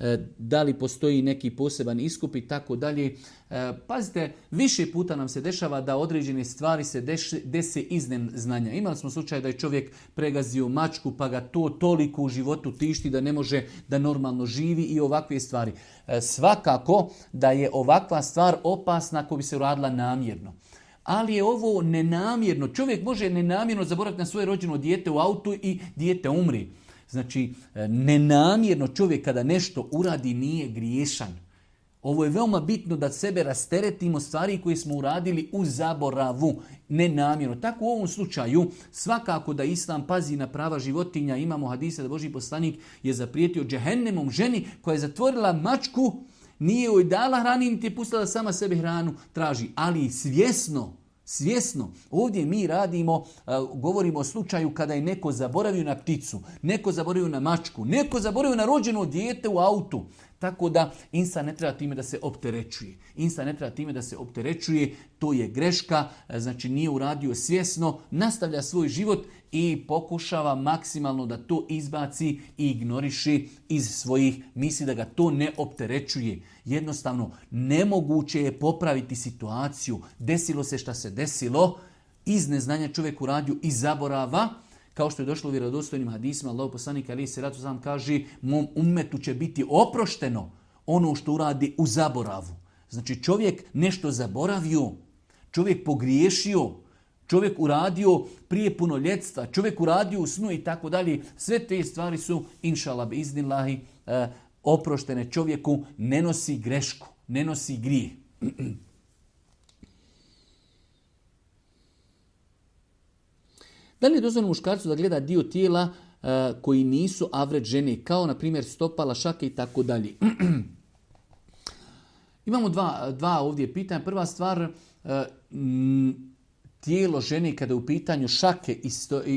E, da li postoji neki poseban iskup i tako dalje. E, pazite, više puta nam se dešava da određene stvari se dese iznem znanja. Imali smo slučaj da je čovjek pregazio mačku pa ga to toliko u životu tišti da ne može da normalno živi i ovakve stvari. E, svakako da je ovakva stvar opasna ako bi se uradila namjerno ali je ovo nenamjerno. Čovjek može nenamjerno zaboraviti na svoje rođeno dijete u autu i dijete umri. Znači, e, nenamjerno čovjek kada nešto uradi nije griješan. Ovo je veoma bitno da sebe rasteretimo stvari koje smo uradili u zaboravu, nenamjerno. Tako u ovom slučaju svakako da Islam pazi na prava životinja. Imamo hadise da Boži poslanik je zaprijetio džehennemom ženi koja je zatvorila mačku, nije joj dala hrani niti je pustila sama sebe hranu traži, ali svjesno Svjesno. Ovdje mi radimo, e, govorimo o slučaju kada je neko zaboravio na pticu, neko zaboravio na mačku, neko zaboravio na rođeno dijete u autu. Tako da instan ne treba time da se opterećuje. insta ne treba time da se opterećuje, to je greška, e, znači nije uradio svjesno, nastavlja svoj život i pokušava maksimalno da to izbaci i ignoriši iz svojih misli, da ga to ne opterećuje. Jednostavno, nemoguće je popraviti situaciju. Desilo se šta se desilo, iz neznanja čovjek uradio i zaborava, kao što je došlo u vjerodostojnim hadisima, Allah poslanika ali se ratu sam kaže, mom umetu će biti oprošteno ono što uradi u zaboravu. Znači čovjek nešto zaboravio, čovjek pogriješio, čovjek uradio prije punoljetstva, čovjek uradio u snu i tako dalje. Sve te stvari su, inšala bi iznilahi, eh, oproštene čovjeku, ne nosi grešku, ne nosi grije. Da li je dozvoljeno muškarcu da gleda dio tijela eh, koji nisu avređeni, kao na primjer stopala, šake i tako dalje? Imamo dva, dva ovdje pitanja. Prva stvar, eh, tijelo žene kada je u pitanju šake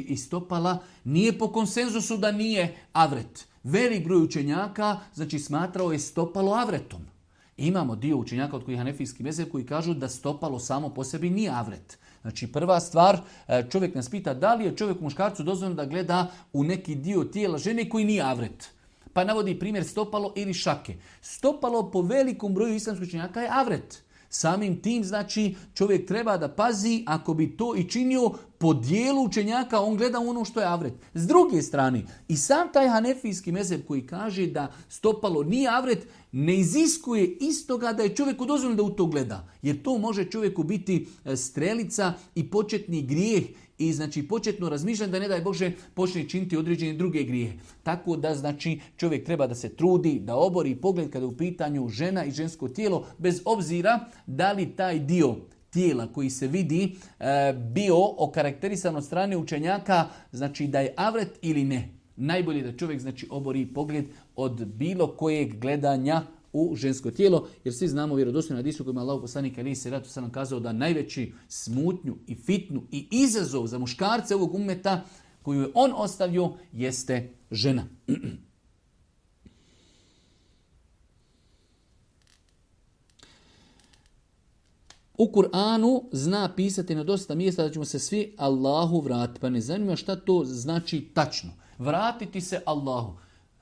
i, stopala nije po konsenzusu da nije avret. Velik broj učenjaka znači smatrao je stopalo avretom. Imamo dio učenjaka od kojih hanefijski meze koji kažu da stopalo samo po sebi nije avret. Znači prva stvar, e, čovjek nas pita da li je čovjek muškarcu dozvoljeno da gleda u neki dio tijela žene koji nije avret. Pa navodi primjer stopalo ili šake. Stopalo po velikom broju islamskih učenjaka je avret. Samim tim, znači, čovjek treba da pazi, ako bi to i činio, po dijelu učenjaka on gleda ono što je avret. S druge strane, i sam taj hanefijski mezeb koji kaže da stopalo nije avret, ne iziskuje istoga da je čovjeku dozvoljeno da u to gleda. Jer to može čovjeku biti e, strelica i početni grijeh i znači početno razmišljanje da ne daj Bože počne činiti određene druge grijehe. Tako da znači čovjek treba da se trudi, da obori pogled kada je u pitanju žena i žensko tijelo, bez obzira da li taj dio tijela koji se vidi e, bio okarakterisan od strane učenjaka, znači da je avret ili ne. Najbolje da čovjek znači obori pogled od bilo kojeg gledanja u žensko tijelo, jer svi znamo vjerodostojno na kojima je Allah poslanik ali se ratu nam kazao da najveći smutnju i fitnu i izazov za muškarce ovog umeta koju je on ostavio jeste žena. U Kur'anu zna pisati na dosta mjesta da ćemo se svi Allahu vratiti. Pa ne zanima šta to znači tačno. Vratiti se Allahu.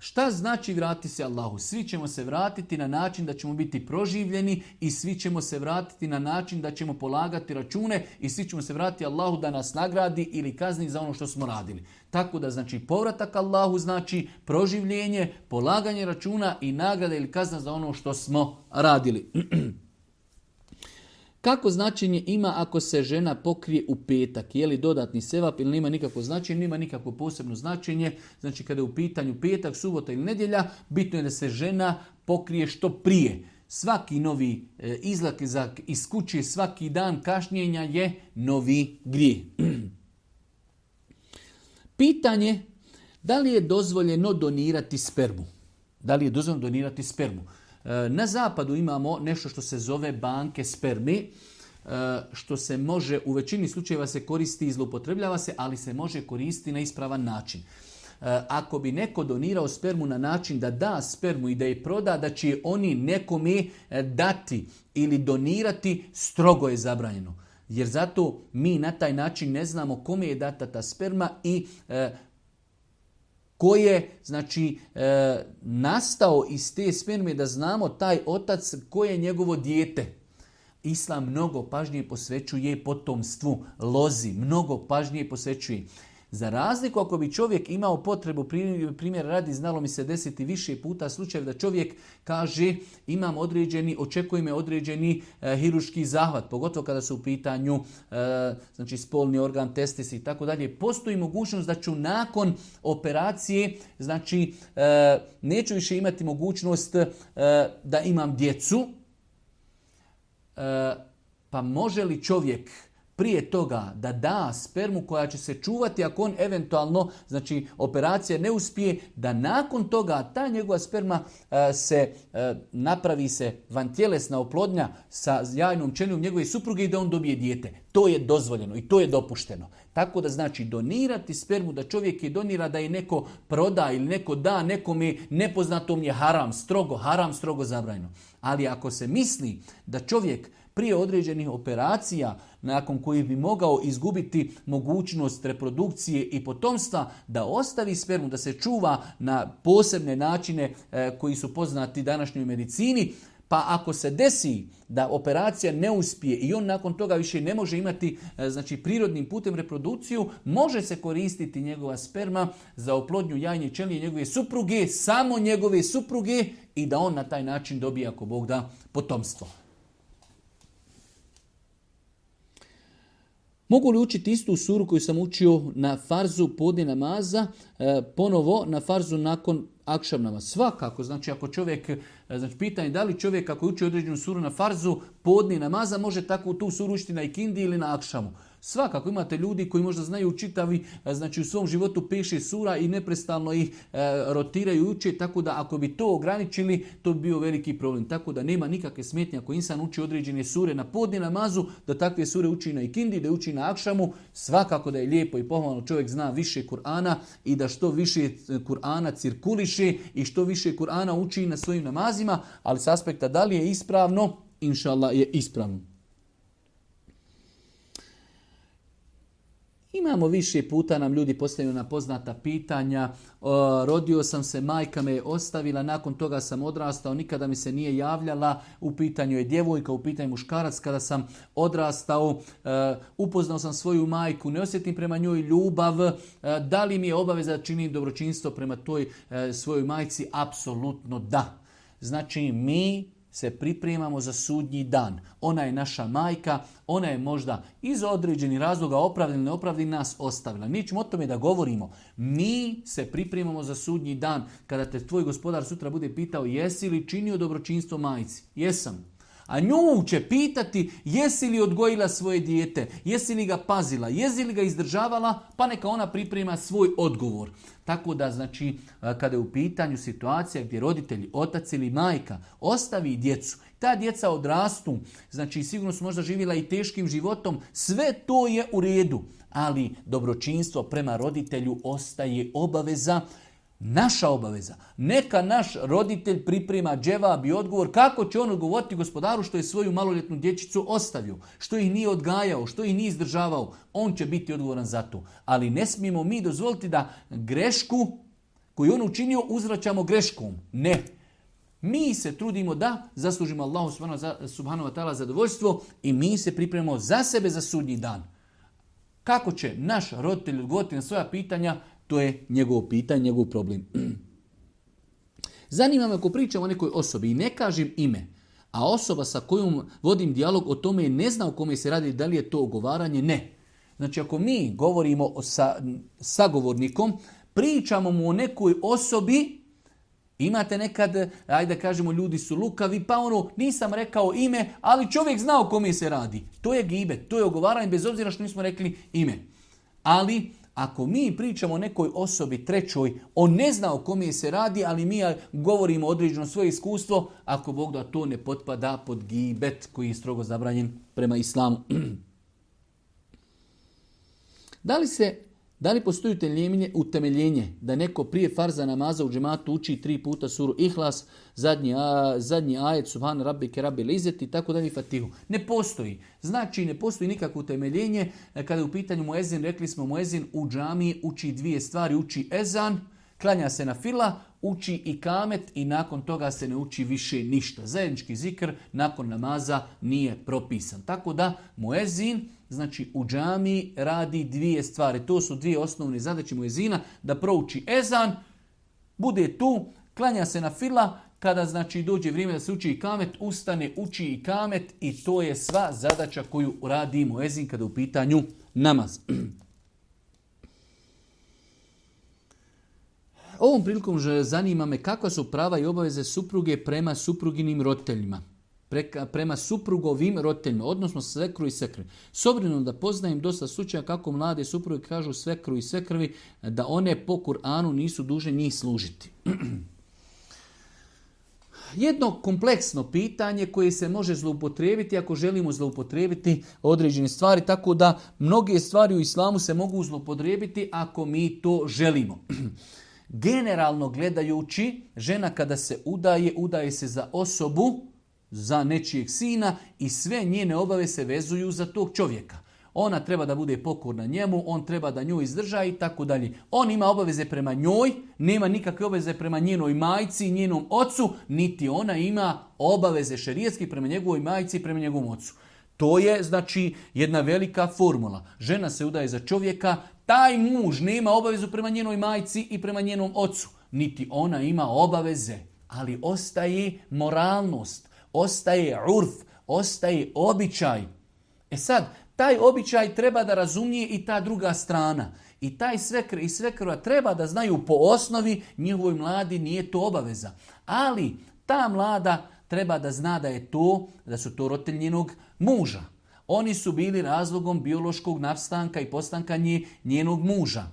Šta znači vratiti se Allahu? Svi ćemo se vratiti na način da ćemo biti proživljeni i svi ćemo se vratiti na način da ćemo polagati račune i svi ćemo se vratiti Allahu da nas nagradi ili kazni za ono što smo radili. Tako da znači povratak Allahu znači proživljenje, polaganje računa i nagrada ili kazna za ono što smo radili. Kako značenje ima ako se žena pokrije u petak? Je li dodatni sevap ili nema nikakvo značenje? Nema nikakvo posebno značenje. Znači kada je u pitanju petak, subota ili nedjelja, bitno je da se žena pokrije što prije. Svaki novi e, izlak iz kuće, svaki dan kašnjenja je novi grije. Pitanje, da li je dozvoljeno donirati spermu? Da li je dozvoljeno donirati spermu? E, na zapadu imamo nešto što se zove banke spermi, e, što se može, u većini slučajeva se koristi i zloupotrebljava se, ali se može koristiti na ispravan način. E, ako bi neko donirao spermu na način da da spermu i da je proda, da će oni nekome dati ili donirati, strogo je zabranjeno. Jer zato mi na taj način ne znamo kome je data ta sperma i koji je znači, e, nastao iz te sperme da znamo taj otac koje je njegovo dijete. Islam mnogo pažnje posvećuje potomstvu, lozi, mnogo pažnje posvećuje. Za razliku ako bi čovjek imao potrebu, primjer radi, znalo mi se desiti više puta slučaj da čovjek kaže imam određeni, očekuje me određeni e, hiruški zahvat, pogotovo kada su u pitanju e, znači spolni organ, testis i tako dalje. Postoji mogućnost da ću nakon operacije, znači e, neću više imati mogućnost e, da imam djecu, pa može li čovjek prije toga da da spermu koja će se čuvati ako on eventualno, znači operacija ne uspije, da nakon toga ta njegova sperma e, se e, napravi se tjelesna oplodnja sa jajnom čeljom njegove supruge i da on dobije dijete. To je dozvoljeno i to je dopušteno. Tako da znači donirati spermu da čovjek je donira da je neko proda ili neko da nekome nepoznatom je haram, strogo, haram, strogo zabrajno. Ali ako se misli da čovjek prije određenih operacija nakon koji bi mogao izgubiti mogućnost reprodukcije i potomstva, da ostavi spermu, da se čuva na posebne načine e, koji su poznati današnjoj medicini, pa ako se desi da operacija ne uspije i on nakon toga više ne može imati e, znači, prirodnim putem reprodukciju, može se koristiti njegova sperma za oplodnju jajne čelije njegove supruge, samo njegove supruge i da on na taj način dobije, ako Bog da, potomstvo. Mogu li učiti istu suru koju sam učio na farzu podni namaza, e, ponovo na farzu nakon namaza? Svakako, znači ako čovjek, e, znači pitanje da li čovjek ako uči određenu suru na farzu podni namaza, može tako tu suru učiti na ikindi ili na akšamu. Svakako imate ljudi koji možda znaju čitavi, e, znači u svom životu piše sura i neprestano ih e, rotiraju i uče, tako da ako bi to ograničili, to bi bio veliki problem. Tako da nema nikakve smetnje ako insan uči određene sure na na namazu, da takve sure uči na ikindi, da uči na akšamu, svakako da je lijepo i pohvalno čovjek zna više Kur'ana i da što više e, Kur'ana cirkuliše i što više Kur'ana uči na svojim namazima, ali s aspekta da li je ispravno, inšallah je ispravno. Imamo više puta, nam ljudi postavljaju na poznata pitanja. E, rodio sam se, majka me je ostavila, nakon toga sam odrastao, nikada mi se nije javljala. U pitanju je djevojka, u pitanju je muškarac. Kada sam odrastao, e, upoznao sam svoju majku, ne osjetim prema njoj ljubav. E, da li mi je obaveza da činim dobročinstvo prema toj svojoj majci? Apsolutno da. Znači mi se pripremamo za sudnji dan. Ona je naša majka, ona je možda iz određenih razloga opravljena ili neopravljena nas ostavila. Mi ćemo o tome da govorimo. Mi se pripremamo za sudnji dan. Kada te tvoj gospodar sutra bude pitao jesi li činio dobročinstvo majci? Jesam a nju će pitati jesi li odgojila svoje dijete, jesi li ga pazila, jesi li ga izdržavala, pa neka ona priprema svoj odgovor. Tako da, znači, kada je u pitanju situacija gdje roditelji, otac ili majka ostavi djecu, ta djeca odrastu, znači sigurno su možda živjela i teškim životom, sve to je u redu, ali dobročinstvo prema roditelju ostaje obaveza Naša obaveza. Neka naš roditelj priprema dževab i odgovor kako će on odgovoriti gospodaru što je svoju maloljetnu dječicu ostavio, što ih nije odgajao, što ih nije izdržavao. On će biti odgovoran za to. Ali ne smijemo mi dozvoliti da grešku koju on učinio uzraćamo greškom. Ne. Mi se trudimo da zaslužimo Allahu subhanahu wa ta'ala zadovoljstvo i mi se pripremamo za sebe za sudnji dan. Kako će naš roditelj odgovoriti na svoja pitanja, to je njegovo pitanje, njegov problem. Zanima me ako pričam o nekoj osobi i ne kažem ime, a osoba sa kojom vodim dijalog o tome ne zna o kome se radi, da li je to ogovaranje, ne. Znači ako mi govorimo sa sagovornikom, pričamo mu o nekoj osobi, imate nekad, ajde da kažemo ljudi su lukavi, pa ono nisam rekao ime, ali čovjek zna o kome se radi. To je gibe, to je ogovaranje, bez obzira što nismo rekli ime. Ali ako mi pričamo o nekoj osobi trećoj, on ne zna o je se radi, ali mi govorimo određeno svoje iskustvo, ako Bog da to ne potpada pod gibet koji je strogo zabranjen prema islamu. da li se da li postoji utemeljenje da neko prije farza namaza u džematu uči tri puta suru ihlas, zadnji, a, zadnji ajet, subhan rabbi ke i tako dalje i fatihu? Ne postoji. Znači ne postoji nikakvo utemeljenje. E, kada je u pitanju muezin, rekli smo muezin u džamiji uči dvije stvari. Uči ezan, klanja se na fila, uči i kamet i nakon toga se ne uči više ništa. Zajednički zikr nakon namaza nije propisan. Tako da muezin Znači u džami radi dvije stvari. To su dvije osnovne zadaće muezina da prouči ezan, bude tu, klanja se na fila, kada znači dođe vrijeme da se uči i kamet, ustane, uči i kamet i to je sva zadaća koju radi muezin kada je u pitanju namaz. Ovom prilikom zanima me kakva su prava i obaveze supruge prema supruginim roditeljima prema suprugovim roditeljima, odnosno svekru i svekrvi. S obzirom da poznajem dosta slučaja kako mlade supruge kažu svekru i svekrvi da one po Kur'anu nisu duže njih služiti. Jedno kompleksno pitanje koje se može zloupotrijebiti ako želimo zloupotrijebiti određene stvari, tako da mnoge stvari u islamu se mogu zloupotrijebiti ako mi to želimo. Generalno gledajući, žena kada se udaje, udaje se za osobu za nečijeg sina i sve njene obaveze se vezuju za tog čovjeka. Ona treba da bude pokorna njemu, on treba da nju izdrža i tako dalje. On ima obaveze prema njoj, nema nikakve obaveze prema njenoj majci, njenom ocu, niti ona ima obaveze šerijetski prema njegovoj majci i prema njegovom ocu. To je znači jedna velika formula. Žena se udaje za čovjeka, taj muž nema obavezu prema njenoj majci i prema njenom ocu, niti ona ima obaveze, ali ostaje moralnost ostaje urf, ostaje običaj. E sad, taj običaj treba da razumije i ta druga strana. I taj svekr i svekrva treba da znaju po osnovi njihovoj mladi nije to obaveza. Ali ta mlada treba da zna da je to, da su to roteljnjenog muža. Oni su bili razlogom biološkog nastanka i postanka njenog muža.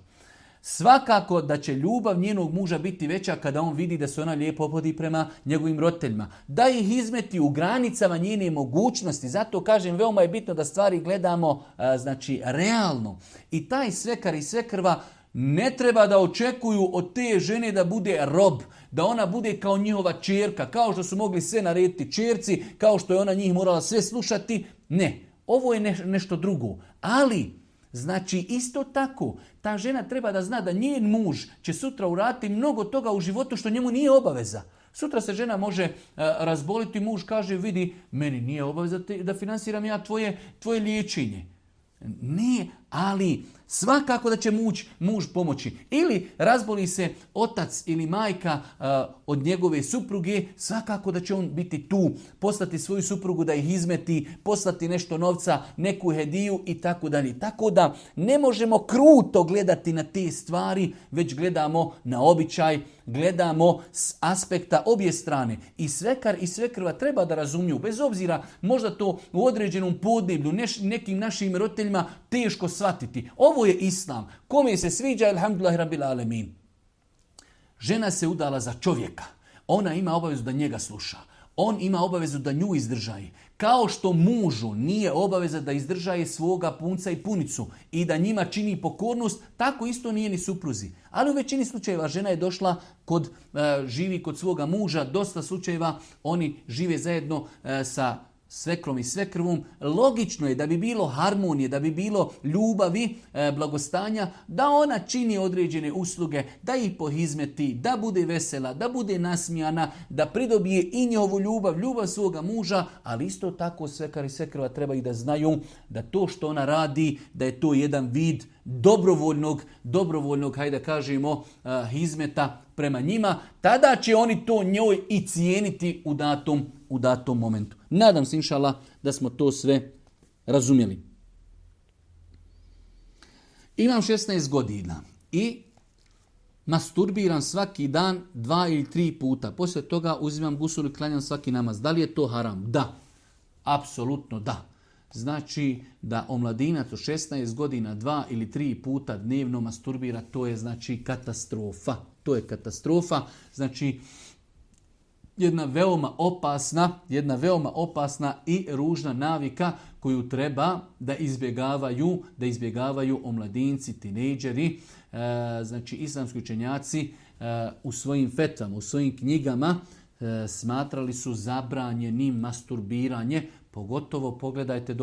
Svakako da će ljubav njenog muža biti veća kada on vidi da se ona lijepo vodi prema njegovim roditeljima. Da ih izmeti u granicama njene mogućnosti. Zato kažem, veoma je bitno da stvari gledamo e, znači, realno. I taj svekar i svekrva ne treba da očekuju od te žene da bude rob, da ona bude kao njihova čerka, kao što su mogli sve narediti čerci, kao što je ona njih morala sve slušati. Ne, ovo je nešto drugo. Ali Znači, isto tako, ta žena treba da zna da njen muž će sutra urati mnogo toga u životu što njemu nije obaveza. Sutra se žena može e, razboliti, muž kaže, vidi, meni nije obaveza da finansiram ja tvoje, tvoje liječenje. Ne, ali Svakako da će muć, muž pomoći. Ili razboli se otac ili majka od njegove supruge, svakako da će on biti tu, poslati svoju suprugu da ih izmeti, poslati nešto novca, neku hediju i tako dalje. Tako da ne možemo kruto gledati na te stvari, već gledamo na običaj, gledamo s aspekta obje strane. I svekar i svekrva treba da razumiju, bez obzira možda to u određenom podneblju, nekim našim roditeljima teško shvatiti. Ovo ovo je islam. Kome se sviđa, alhamdulillah, rabbil alemin. Žena se udala za čovjeka. Ona ima obavezu da njega sluša. On ima obavezu da nju izdržaje. Kao što mužu nije obaveza da izdržaje svoga punca i punicu i da njima čini pokornost, tako isto nije ni supruzi. Ali u većini slučajeva žena je došla kod, e, živi kod svoga muža, dosta slučajeva oni žive zajedno e, sa svekrom i svekrvom, logično je da bi bilo harmonije, da bi bilo ljubavi, e, blagostanja, da ona čini određene usluge, da ih pohizmeti, da bude vesela, da bude nasmijana, da pridobije i njovu ljubav, ljubav svoga muža, ali isto tako svekar i svekrva treba i da znaju da to što ona radi, da je to jedan vid dobrovoljnog, dobrovoljnog, hajde da kažemo, e, hizmeta prema njima, tada će oni to njoj i cijeniti u datom u datom momentu. Nadam se, inšala, da smo to sve razumjeli. Imam 16 godina i masturbiram svaki dan dva ili tri puta. Poslije toga uzimam gusul i klanjam svaki namaz. Da li je to haram? Da. Apsolutno da. Znači da omladinac u 16 godina dva ili tri puta dnevno masturbira, to je znači katastrofa. To je katastrofa. Znači jedna veoma opasna, jedna veoma opasna i ružna navika koju treba da izbjegavaju, da izbjegavaju omladinci, tinejdžeri, e, znači islamski učenjaci e, u svojim fetama, u svojim knjigama e, smatrali su zabranjenim masturbiranje, Pogotovo pogledajte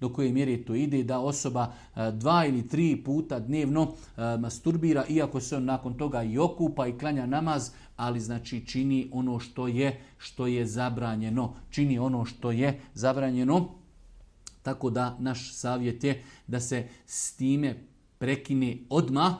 do koje mjere to ide da osoba dva ili tri puta dnevno masturbira, iako se on nakon toga i okupa i klanja namaz, ali znači čini ono što je, što je zabranjeno. Čini ono što je zabranjeno. Tako da naš savjet je da se s time prekine odma.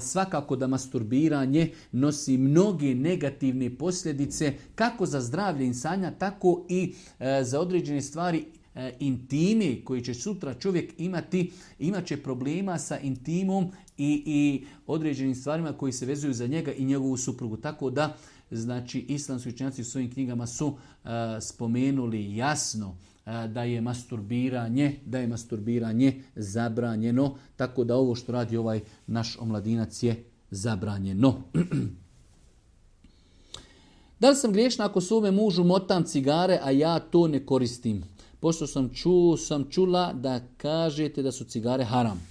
Svakako da masturbiranje nosi mnoge negativne posljedice kako za zdravlje insanja, tako i e, za određene stvari e, intime koji će sutra čovjek imati, imat će problema sa intimom i, i određenim stvarima koji se vezuju za njega i njegovu suprugu. Tako da, znači, islamski učenjaci u svojim knjigama su e, spomenuli jasno e, da je masturbiranje, da je masturbiranje zabranjeno, tako da ovo što radi ovaj naš omladinac je zabranjeno. Da li sam griješna ako svome mužu motam cigare, a ja to ne koristim? Pošto sam, sam čula da kažete da su cigare haram.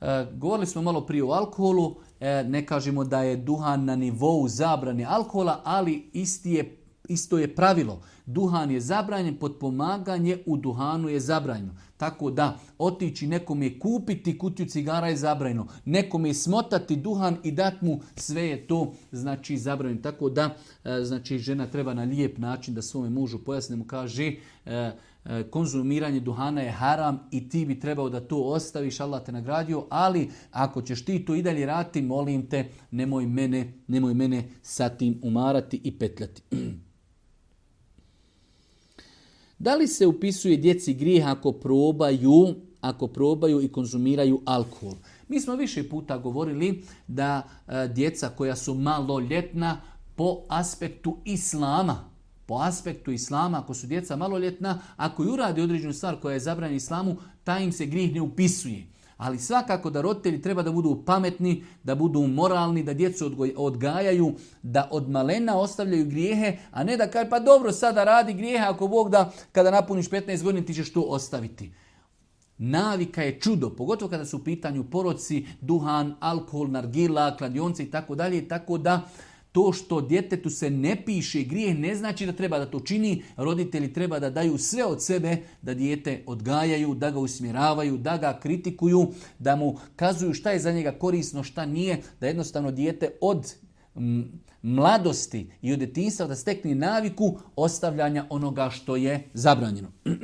E, govorili smo malo prije o alkoholu, e, ne kažemo da je duhan na nivou zabrane alkohola, ali isti je, isto je pravilo. Duhan je zabranjen, potpomaganje u duhanu je zabranjeno. Tako da otići nekom je kupiti kutiju cigara je zabranjeno, nekom je smotati duhan i dat mu sve je to znači zabranjeno. Tako da e, znači žena treba na lijep način da svome mužu pojasnemo, mu kaže E, konzumiranje duhana je haram i ti bi trebao da to ostaviš, Allah te nagradio, ali ako ćeš ti to i dalje rati, molim te, nemoj mene, nemoj mene sa tim umarati i petljati. Da li se upisuje djeci grijeh ako probaju, ako probaju i konzumiraju alkohol? Mi smo više puta govorili da e, djeca koja su maloljetna po aspektu islama, po aspektu islama, ako su djeca maloljetna, ako ju radi određenu stvar koja je zabranjena islamu, taj im se grih ne upisuje. Ali svakako da roditelji treba da budu pametni, da budu moralni, da djecu odgajaju, da od malena ostavljaju grijehe, a ne da kaj pa dobro sada radi grijehe ako Bog da kada napuniš 15 godina ti ćeš to ostaviti. Navika je čudo, pogotovo kada su u pitanju poroci, duhan, alkohol, nargila, kladionce i tako dalje, tako da to što djetetu se ne piše grijeh ne znači da treba da to čini. Roditelji treba da daju sve od sebe da dijete odgajaju, da ga usmjeravaju, da ga kritikuju, da mu kazuju šta je za njega korisno, šta nije, da jednostavno dijete od mladosti i od djetinstva da stekne naviku ostavljanja onoga što je zabranjeno.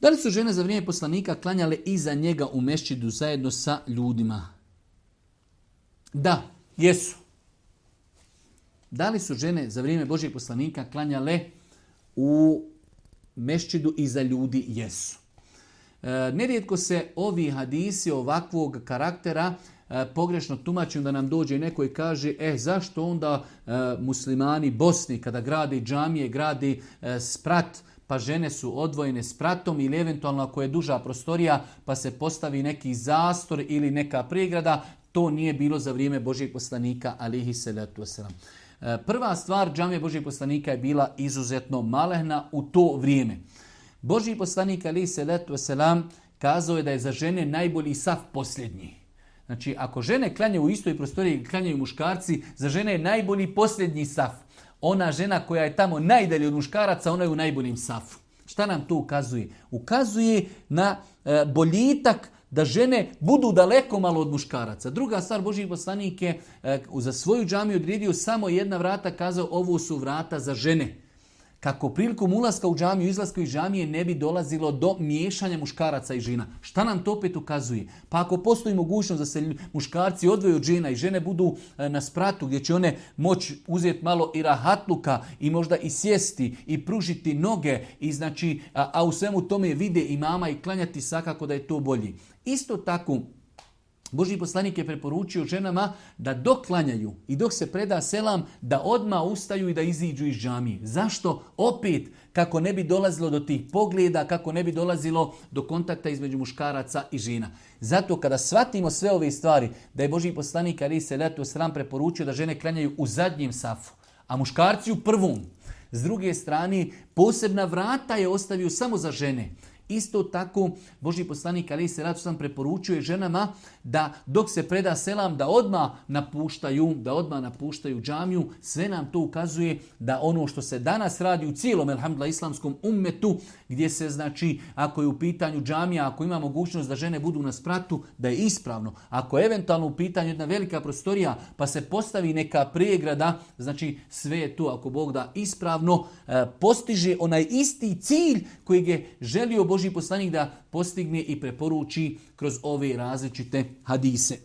Da li su žene za vrijeme poslanika klanjale iza njega u mešćidu zajedno sa ljudima? Da, jesu. Da li su žene za vrijeme Božijeg poslanika klanjale u mešćidu i za ljudi? Jesu. E, nerijetko se ovi hadisi ovakvog karaktera e, pogrešno tumačuju da nam dođe neko i kaže e zašto onda e, muslimani Bosni kada gradi džamije, gradi e, sprat, pa žene su odvojene s pratom ili eventualno ako je duža prostorija pa se postavi neki zastor ili neka pregrada to nije bilo za vrijeme Božijeg poslanika, alihi salatu wasalam. E, prva stvar džamije Božijeg poslanika je bila izuzetno malehna u to vrijeme. Božji poslanik, alihi salatu wasalam, kazao je da je za žene najbolji saf posljednji. Znači, ako žene klanjaju u istoj prostoriji klanjaju muškarci, za žene je najbolji posljednji saf. Ona žena koja je tamo najdalje od muškaraca, ona je u najboljim safu. Šta nam to ukazuje? Ukazuje na e, boljitak da žene budu daleko malo od muškaraca. Druga stvar, Boži poslanik je e, za svoju džamiju odredio samo jedna vrata, kazao ovo su vrata za žene. Kako prilikom ulaska u džamiju, izlaska iz džamije ne bi dolazilo do miješanja muškaraca i žena. Šta nam to opet ukazuje? Pa ako postoji mogućnost da se muškarci odvoju od žena i žene budu e, na spratu gdje će one moći uzeti malo i rahatluka i možda i sjesti i pružiti noge i znači, a, a u svemu tome vide i mama i klanjati svakako da je to bolji. Isto tako, Boži poslanik je preporučio ženama da doklanjaju i dok se preda selam da odma ustaju i da iziđu iz džamije. Zašto? Opet kako ne bi dolazilo do tih pogleda, kako ne bi dolazilo do kontakta između muškaraca i žena. Zato kada shvatimo sve ove stvari da je Boži poslanik Ali se letu sram preporučio da žene klanjaju u zadnjem safu, a muškarci u prvom. S druge strane, posebna vrata je ostavio samo za žene. Isto tako, Boži poslanik Ali se sam preporučuje ženama da dok se preda selam da odma napuštaju, da odma napuštaju džamiju, sve nam to ukazuje da ono što se danas radi u cijelom elhamdla islamskom ummetu, gdje se znači ako je u pitanju džamija, ako ima mogućnost da žene budu na spratu, da je ispravno. Ako je eventualno u pitanju jedna velika prostorija, pa se postavi neka pregrada, znači sve je tu ako Bog da ispravno e, postiže onaj isti cilj koji je želio Boži Boži da postigne i preporuči kroz ove različite hadise.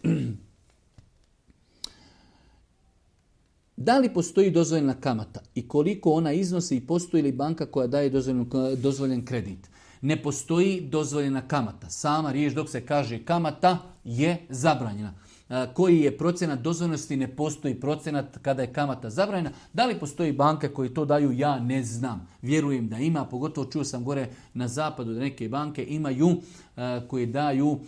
Da li postoji dozvoljena kamata i koliko ona iznosi i postoji li banka koja daje dozvoljen kredit? Ne postoji dozvoljena kamata. Sama riječ dok se kaže kamata je zabranjena koji je procenat dozvoljnosti, ne postoji procenat kada je kamata zabranjena. Da li postoji banke koje to daju, ja ne znam. Vjerujem da ima, pogotovo čuo sam gore na zapadu da neke banke imaju koje daju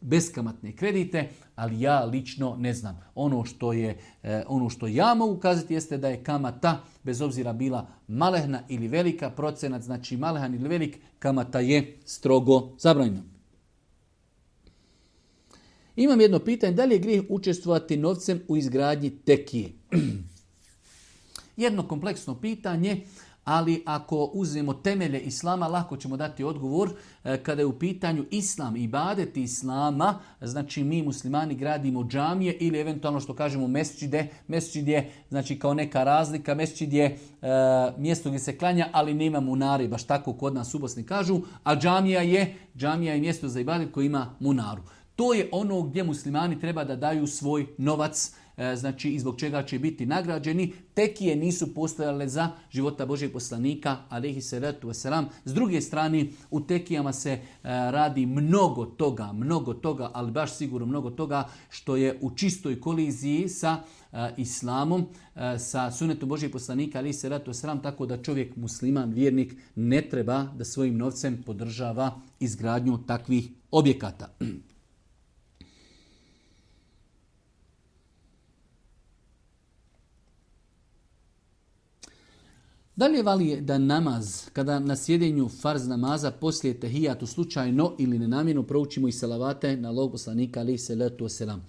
beskamatne kredite, ali ja lično ne znam. Ono što, je, e, ono što ja mogu kazati jeste da je kamata, bez obzira bila malehna ili velika procenat, znači malehan ili velik, kamata je strogo zabranjena. Imam jedno pitanje, da li je grijeh učestvovati novcem u izgradnji tekije? jedno kompleksno pitanje, ali ako uzmemo temelje islama, lako ćemo dati odgovor e, kada je u pitanju islam i badeti islama, znači mi muslimani gradimo džamije ili eventualno što kažemo mesčide, mesčid je znači kao neka razlika, mesčid je e, mjesto gdje se klanja, ali nema munari, baš tako kod nas u kažu, a džamija je, džamija je mjesto za ibadet koji ima munaru. To je ono gdje muslimani treba da daju svoj novac, e, znači izbog zbog čega će biti nagrađeni. Tekije nisu postojale za života Božeg poslanika, alihi salatu wasalam. S druge strane, u tekijama se e, radi mnogo toga, mnogo toga, ali baš sigurno mnogo toga što je u čistoj koliziji sa e, islamom, sa sunetom Božeg poslanika, ali se wasalam, tako da čovjek musliman, vjernik, ne treba da svojim novcem podržava izgradnju takvih objekata. Da li je da namaz, kada na sjedenju farz namaza poslije tehijatu slučajno ili nenamjerno proučimo i salavate na log poslanika ali se letu selam?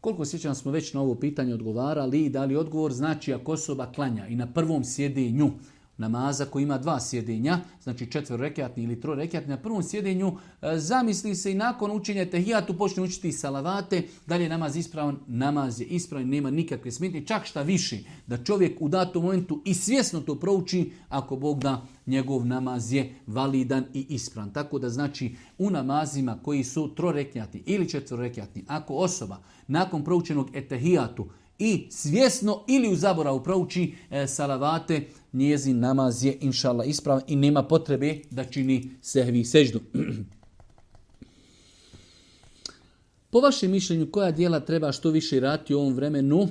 Koliko sjećam smo već na ovo pitanje odgovarali i dali odgovor znači ako osoba klanja i na prvom sjedenju namaza koji ima dva sjedinja, znači četvrrekatni ili trorekatni, na prvom sjedenju e, zamisli se i nakon učenja tehijatu počne učiti salavate, dalje je namaz ispravan, namaz je ispravan, nema nikakve smetnje, čak šta više, da čovjek u datom momentu i svjesno to prouči, ako Bog da njegov namaz je validan i ispravan. Tako da znači u namazima koji su trorekatni ili četvrrekatni, ako osoba nakon proučenog etehijatu i svjesno ili u zaboravu prouči e, salavate, njezin namaz je inšala ispravan i nema potrebe da čini sehvi seždu. Po vašem mišljenju koja dijela treba što više rati u ovom vremenu,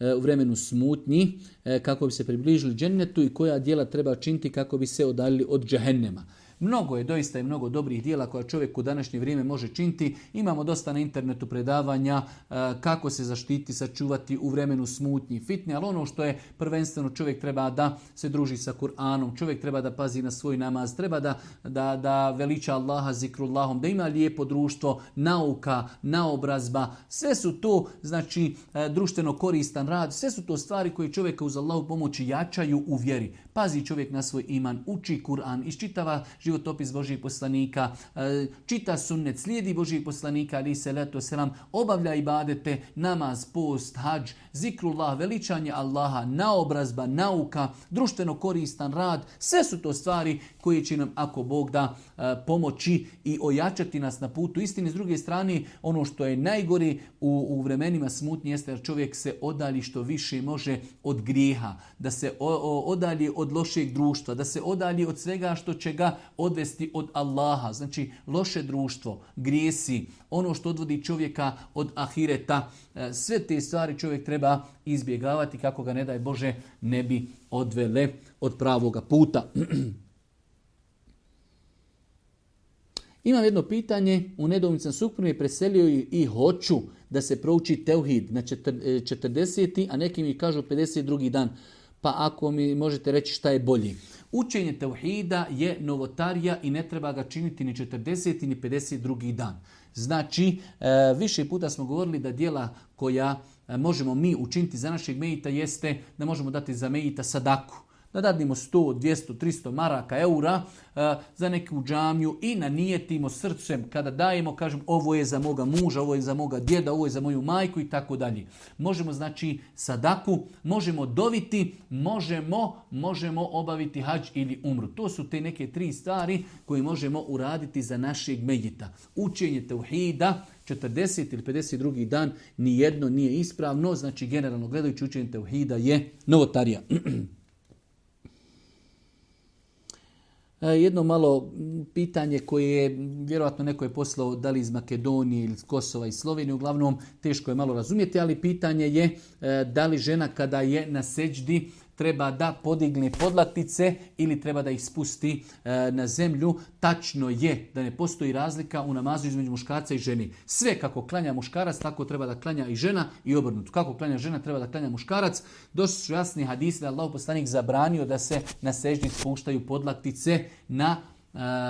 e, u vremenu smutnji, e, kako bi se približili džennetu i koja dijela treba činiti kako bi se odaljili od džehennema. Mnogo je doista i mnogo dobrih dijela koja čovjek u današnje vrijeme može činti. Imamo dosta na internetu predavanja e, kako se zaštiti, sačuvati u vremenu smutnji, fitne, ali ono što je prvenstveno čovjek treba da se druži sa Kur'anom, čovjek treba da pazi na svoj namaz, treba da, da, da veliča Allaha zikrullahom, da ima lijepo društvo, nauka, naobrazba, sve su to znači e, društveno koristan rad, sve su to stvari koje čovjeka uz Allahu pomoći jačaju u vjeri. Pazi čovjek na svoj iman, uči Kur'an, iščitava životopis Božih poslanika, e, čita sunnet, slijedi Božih poslanika, ali se leto selam, obavlja ibadete, namaz, post, hađ, zikrullah, veličanje Allaha, naobrazba, nauka, društveno koristan rad, sve su to stvari koje će nam, ako Bog da, e, pomoći i ojačati nas na putu istini. S druge strane, ono što je najgori u, u vremenima smutnje jeste da čovjek se odali što više može od grijeha, da se odali od lošeg društva, da se odali od svega što će ga odvesti od Allaha. Znači, loše društvo, grijesi, ono što odvodi čovjeka od ahireta, e, sve te stvari čovjek treba treba izbjegavati kako ga ne daj Bože ne bi odvele od pravoga puta. Imam jedno pitanje, u nedomican suprinu je preselio i hoću da se prouči Teuhid na 40. E, a neki mi kažu 52. dan. Pa ako mi možete reći šta je bolji. Učenje Teuhida je novotarija i ne treba ga činiti ni 40. ni 52. dan. Znači, e, više puta smo govorili da dijela koja E, možemo mi učiniti za našeg mejita jeste da možemo dati za mejita sadaku da dadimo 100, 200, 300 maraka, eura e, za neku džamiju i nanijetimo srcem kada dajemo, kažem ovo je za moga muža, ovo je za moga djeda, ovo je za moju majku i tako dalje. Možemo znači sadaku, možemo doviti, možemo, možemo obaviti hađ ili umru. To su te neke tri stvari koje možemo uraditi za našeg medjita. Učenje teuhida, 40 ili 52. dan nijedno nije ispravno, znači generalno gledajući učenje teuhida je novotarija. E, jedno malo pitanje koje je, vjerojatno neko je poslao da li iz Makedonije ili iz Kosova i Slovenije, uglavnom teško je malo razumjeti, ali pitanje je e, da li žena kada je na seđdi treba da podigne podlatice ili treba da ih spusti e, na zemlju. Tačno je da ne postoji razlika u namazu između muškarca i ženi. Sve kako klanja muškarac, tako treba da klanja i žena i obrnuto. Kako klanja žena, treba da klanja muškarac. Došli su jasni hadisi da Allah poslanik zabranio da se na sežnji spuštaju podlatice na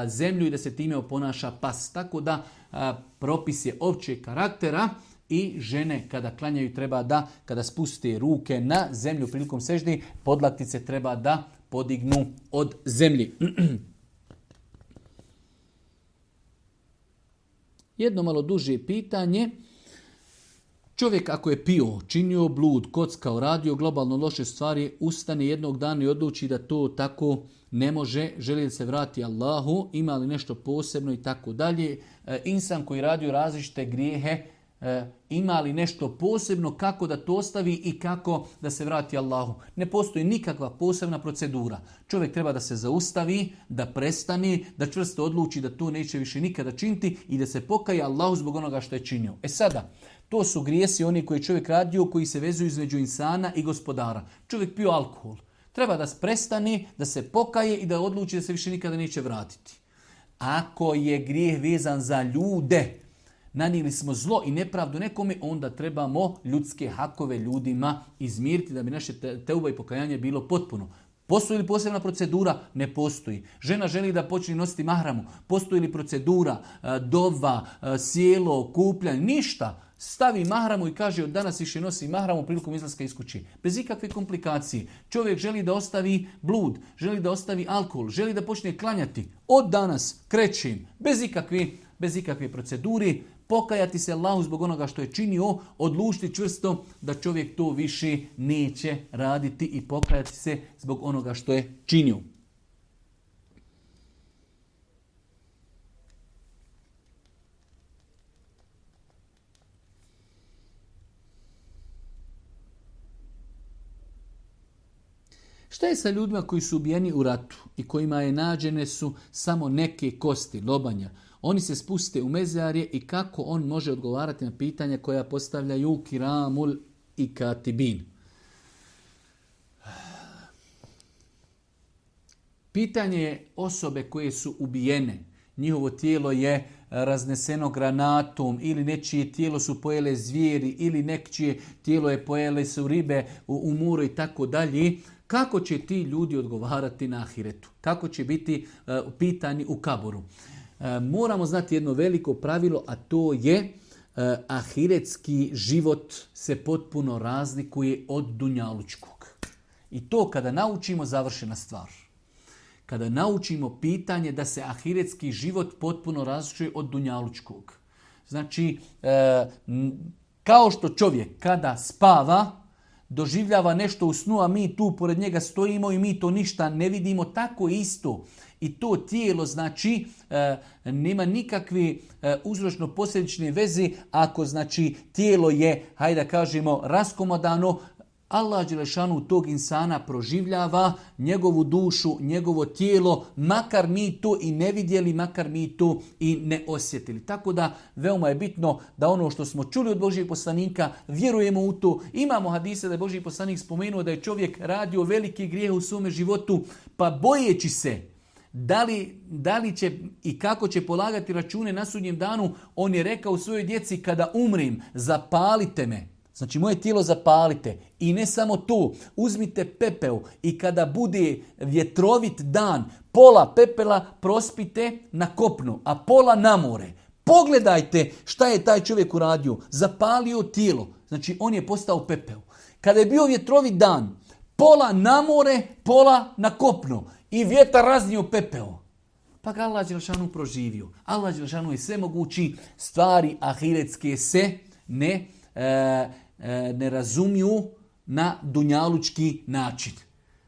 e, zemlju i da se time oponaša pas. Tako da e, propis je općeg karaktera. I žene kada klanjaju treba da, kada spuste ruke na zemlju prilikom seždi, podlaktice treba da podignu od zemlji. Jedno malo duže pitanje. Čovjek ako je pio, činio blud, kockao, radio globalno loše stvari, ustane jednog dana i odluči da to tako ne može, želi da se vrati Allahu, ima li nešto posebno i tako dalje. E, insan koji radio različite grijehe, E, ima li nešto posebno kako da to ostavi i kako da se vrati Allahu. Ne postoji nikakva posebna procedura. Čovjek treba da se zaustavi, da prestani, da čvrsto odluči da to neće više nikada činti i da se pokaje Allahu zbog onoga što je činio. E sada, to su grijesi oni koji čovjek radio, koji se vezuju između insana i gospodara. Čovjek pio alkohol. Treba da prestani, da se pokaje i da odluči da se više nikada neće vratiti. Ako je grijeh vezan za ljude, nanijeli smo zlo i nepravdu nekome, onda trebamo ljudske hakove ljudima izmiriti da bi naše teuba i pokajanje bilo potpuno. Postoji li posebna procedura? Ne postoji. Žena želi da počne nositi mahramu. Postoji li procedura, e, dova, e, sjelo, kuplja, Ništa. Stavi mahramu i kaže od danas više nosi mahramu prilikom izlaska iz kuće. Bez ikakve komplikacije. Čovjek želi da ostavi blud, želi da ostavi alkohol, želi da počne klanjati. Od danas krećem. Bez ikakve, bez ikakve proceduri pokajati se Allahu zbog onoga što je činio, odlučiti čvrsto da čovjek to više neće raditi i pokajati se zbog onoga što je činio. Šta je sa ljudima koji su ubijeni u ratu i kojima je nađene su samo neke kosti, lobanja, oni se spuste u mezarje i kako on može odgovarati na pitanja koja postavljaju kiramul i katibin. Pitanje je osobe koje su ubijene. Njihovo tijelo je razneseno granatom ili nečije tijelo su pojele zvijeri ili nečije tijelo je pojele su ribe u, u moru i tako dalje. Kako će ti ljudi odgovarati na ahiretu? Kako će biti uh, pitani u kaboru? E, moramo znati jedno veliko pravilo, a to je e, ahiretski život se potpuno razlikuje od dunjalučkog. I to kada naučimo završena stvar. Kada naučimo pitanje da se ahiretski život potpuno razlikuje od dunjalučkog. Znači, e, kao što čovjek kada spava, doživljava nešto u snu, a mi tu pored njega stojimo i mi to ništa ne vidimo, tako isto i to tijelo znači e, nema nikakvi e, uzročno posljedične veze ako znači tijelo je hajde da kažemo raskomodano Allah Đelešanu tog insana proživljava, njegovu dušu, njegovo tijelo, makar mi to i ne vidjeli, makar mi to i ne osjetili. Tako da veoma je bitno da ono što smo čuli od Božijeg poslanika, vjerujemo u to. Imamo hadise da je Božiji poslanik spomenuo da je čovjek radio veliki grijeh u svome životu, pa bojeći se, da li, da li će i kako će polagati račune na sudnjem danu, on je rekao svojoj djeci kada umrim, zapalite me. Znači moje tijelo zapalite i ne samo tu, uzmite pepeo i kada bude vjetrovit dan, pola pepela prospite na kopnu, a pola na more. Pogledajte šta je taj čovjek uradio, zapalio tijelo, znači on je postao pepeo. Kada je bio vjetrovit dan, pola na more, pola na kopno i vjetar raznio pepeo. Pa ga Allah Đelšanu proživio. Allah Đelšanu je sve mogući stvari ahiretske se ne, e, e, ne razumiju na dunjalučki način.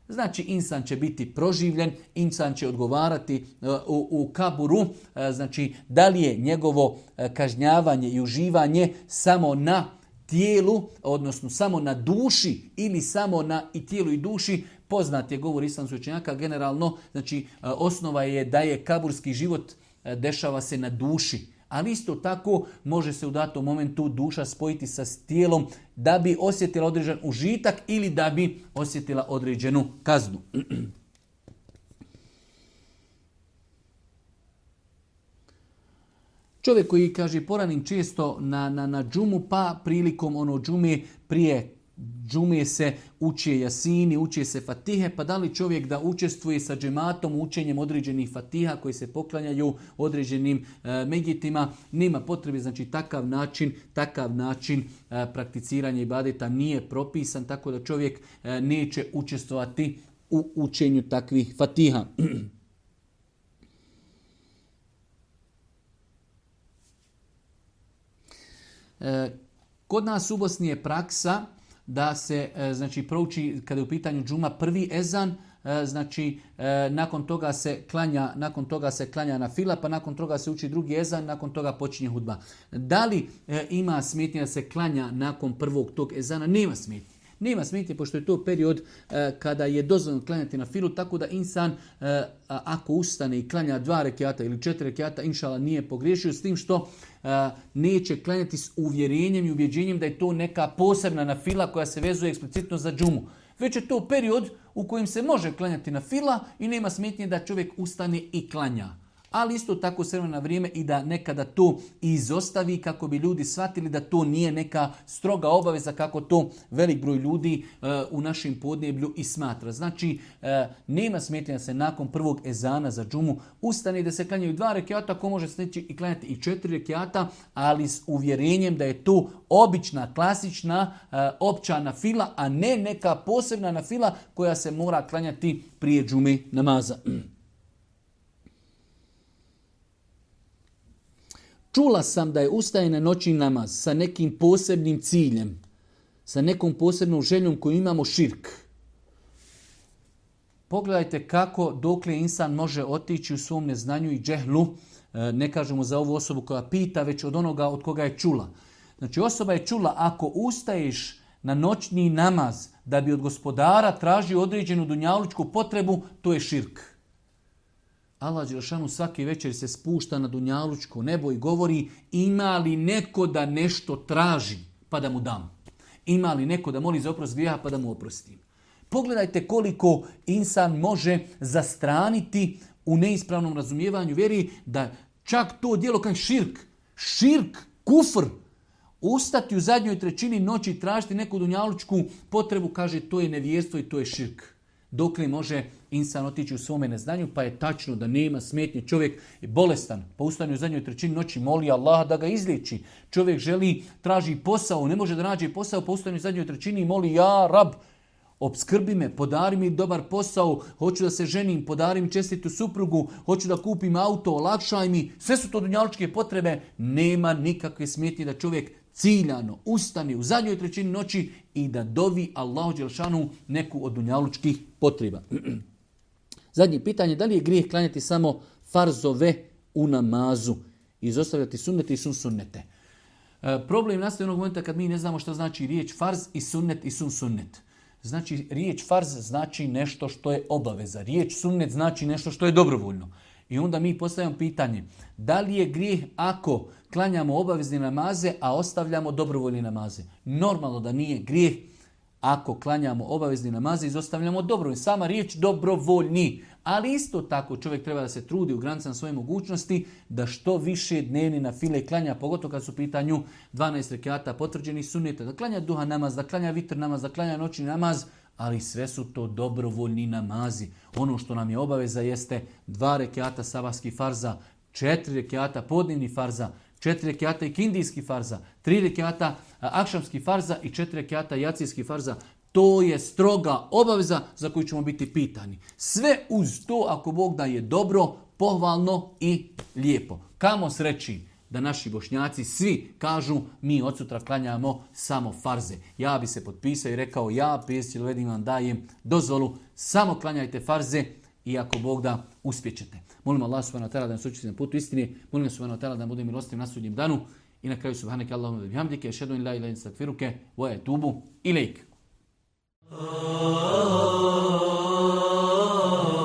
Znači, insan će biti proživljen, insan će odgovarati e, u, kaburu. znači, da li je njegovo kažnjavanje i uživanje samo na tijelu, odnosno samo na duši ili samo na i tijelu i duši, Poznat je govor islamskih učenjaka generalno, znači e, osnova je da je kaburski život e, dešava se na duši. Ali isto tako može se u datom momentu duša spojiti sa tijelom da bi osjetila određen užitak ili da bi osjetila određenu kaznu. Čovjek koji kaže poranim često na, na, na džumu, pa prilikom ono džume prije džumije se uči jasini, uči se fatihe, pa da li čovjek da učestvuje sa džematom učenjem određenih fatiha koji se poklanjaju određenim e, megitima, nema potrebe, znači takav način, takav način e, prakticiranja ibadeta nije propisan, tako da čovjek e, neće učestvovati u učenju takvih fatiha. E, kod nas u Bosni je praksa da se e, znači prouči kada je u pitanju džuma prvi ezan, e, znači e, nakon toga se klanja, nakon toga se klanja na fila, pa nakon toga se uči drugi ezan, nakon toga počinje hudba. Da li ima smetnja da se klanja nakon prvog tog ezana? Nema smetnje. Nema smetnje pošto je to period e, kada je dozvoljeno klanjati na filu, tako da insan e, ako ustane i klanja dva rekiata ili četiri rekiata, inšala nije pogriješio, s tim što e, neće klanjati s uvjerenjem i ubjeđenjem da je to neka posebna na fila koja se vezuje eksplicitno za džumu. Već je to period u kojem se može klanjati na fila i nema smetnje da čovjek ustane i klanja ali isto tako s na vrijeme i da nekada to izostavi kako bi ljudi shvatili da to nije neka stroga obaveza kako to velik broj ljudi e, u našem podneblju i smatra. Znači, e, nema smetljena se nakon prvog ezana za džumu ustane da se klanjaju dva rekiata, ko može steći i klanjati i četiri rekiata, ali s uvjerenjem da je to obična, klasična, e, opća nafila, a ne neka posebna fila koja se mora klanjati prije džume namaza. Čula sam da je ustaje na noćni namaz sa nekim posebnim ciljem, sa nekom posebnom željom koju imamo širk. Pogledajte kako dokle insan može otići u svom neznanju i džehlu, e, ne kažemo za ovu osobu koja pita, već od onoga od koga je čula. Znači osoba je čula, ako ustaješ na noćni namaz da bi od gospodara tražio određenu dunjavličku potrebu, to je širk. Allah Đelšanu svaki večer se spušta na Dunjalučko nebo i govori ima li neko da nešto traži pa da mu dam. Ima li neko da moli za oprost grijeha pa da mu oprostim. Pogledajte koliko insan može zastraniti u neispravnom razumijevanju vjeri da čak to djelo kao širk, širk, kufr, ustati u zadnjoj trećini noći i tražiti neku dunjalučku potrebu, kaže to je nevjerstvo i to je širk. Dokle može insan otići u svome neznanju, pa je tačno da nema smetnje. Čovjek je bolestan, pa ustane u zadnjoj trećini noći, moli Allaha da ga izliječi. Čovjek želi, traži posao, ne može da nađe posao, pa ustane u zadnjoj trećini i moli ja, rab, Obskrbi me, podari mi dobar posao, hoću da se ženim, podari mi čestitu suprugu, hoću da kupim auto, olakšaj mi. Sve su to dunjaličke potrebe. Nema nikakve smetnje da čovjek ciljano ustani u zadnjoj trećini noći i da dovi Allahu Đelšanu neku od dunjalučkih potreba. Zadnje pitanje, da li je grijeh klanjati samo farzove u namazu, izostavljati sunnete i sun sunnete? E, problem nastaje onog momenta kad mi ne znamo što znači riječ farz i sunnet i sun sunnet. Znači riječ farz znači nešto što je obaveza, riječ sunnet znači nešto što je dobrovoljno. I onda mi postavljamo pitanje, da li je grijeh ako klanjamo obavezne namaze, a ostavljamo dobrovoljne namaze? Normalno da nije grijeh ako klanjamo obavezni namaze, ostavljamo dobrovoljni. Sama riječ dobrovoljni. Ali isto tako čovjek treba da se trudi u granicama svoje mogućnosti da što više dnevni na file klanja, pogotovo kad su u pitanju 12 rekiata potvrđeni suneta, da klanja duha namaz, da klanja vitr namaz, da klanja noćni namaz, ali sve su to dobrovoljni namazi. Ono što nam je obaveza jeste dva rekiata sabahski farza, četiri rekiata podnevni farza, četiri rekiata ikindijski farza, tri rekiata akšamski farza i četiri rekiata jacijski farza. To je stroga obaveza za koju ćemo biti pitani. Sve uz to, ako Bog da je dobro, pohvalno i lijepo. Kamo sreći da naši bošnjaci svi kažu mi od sutra klanjamo samo farze. Ja bi se potpisao i rekao ja ili vedim vam dajem dozvolu samo klanjajte farze i ako Bog da uspjećete. Molim Allah subhanahu wa ta'ala da nas učiti na putu istine, molim Allah subhanahu wa ta'ala da bude milostiv na sudnjem danu i na kraju subhanaka Allahumma bih bihamdike, Šedu la ilaha illa oh, oh, wa oh,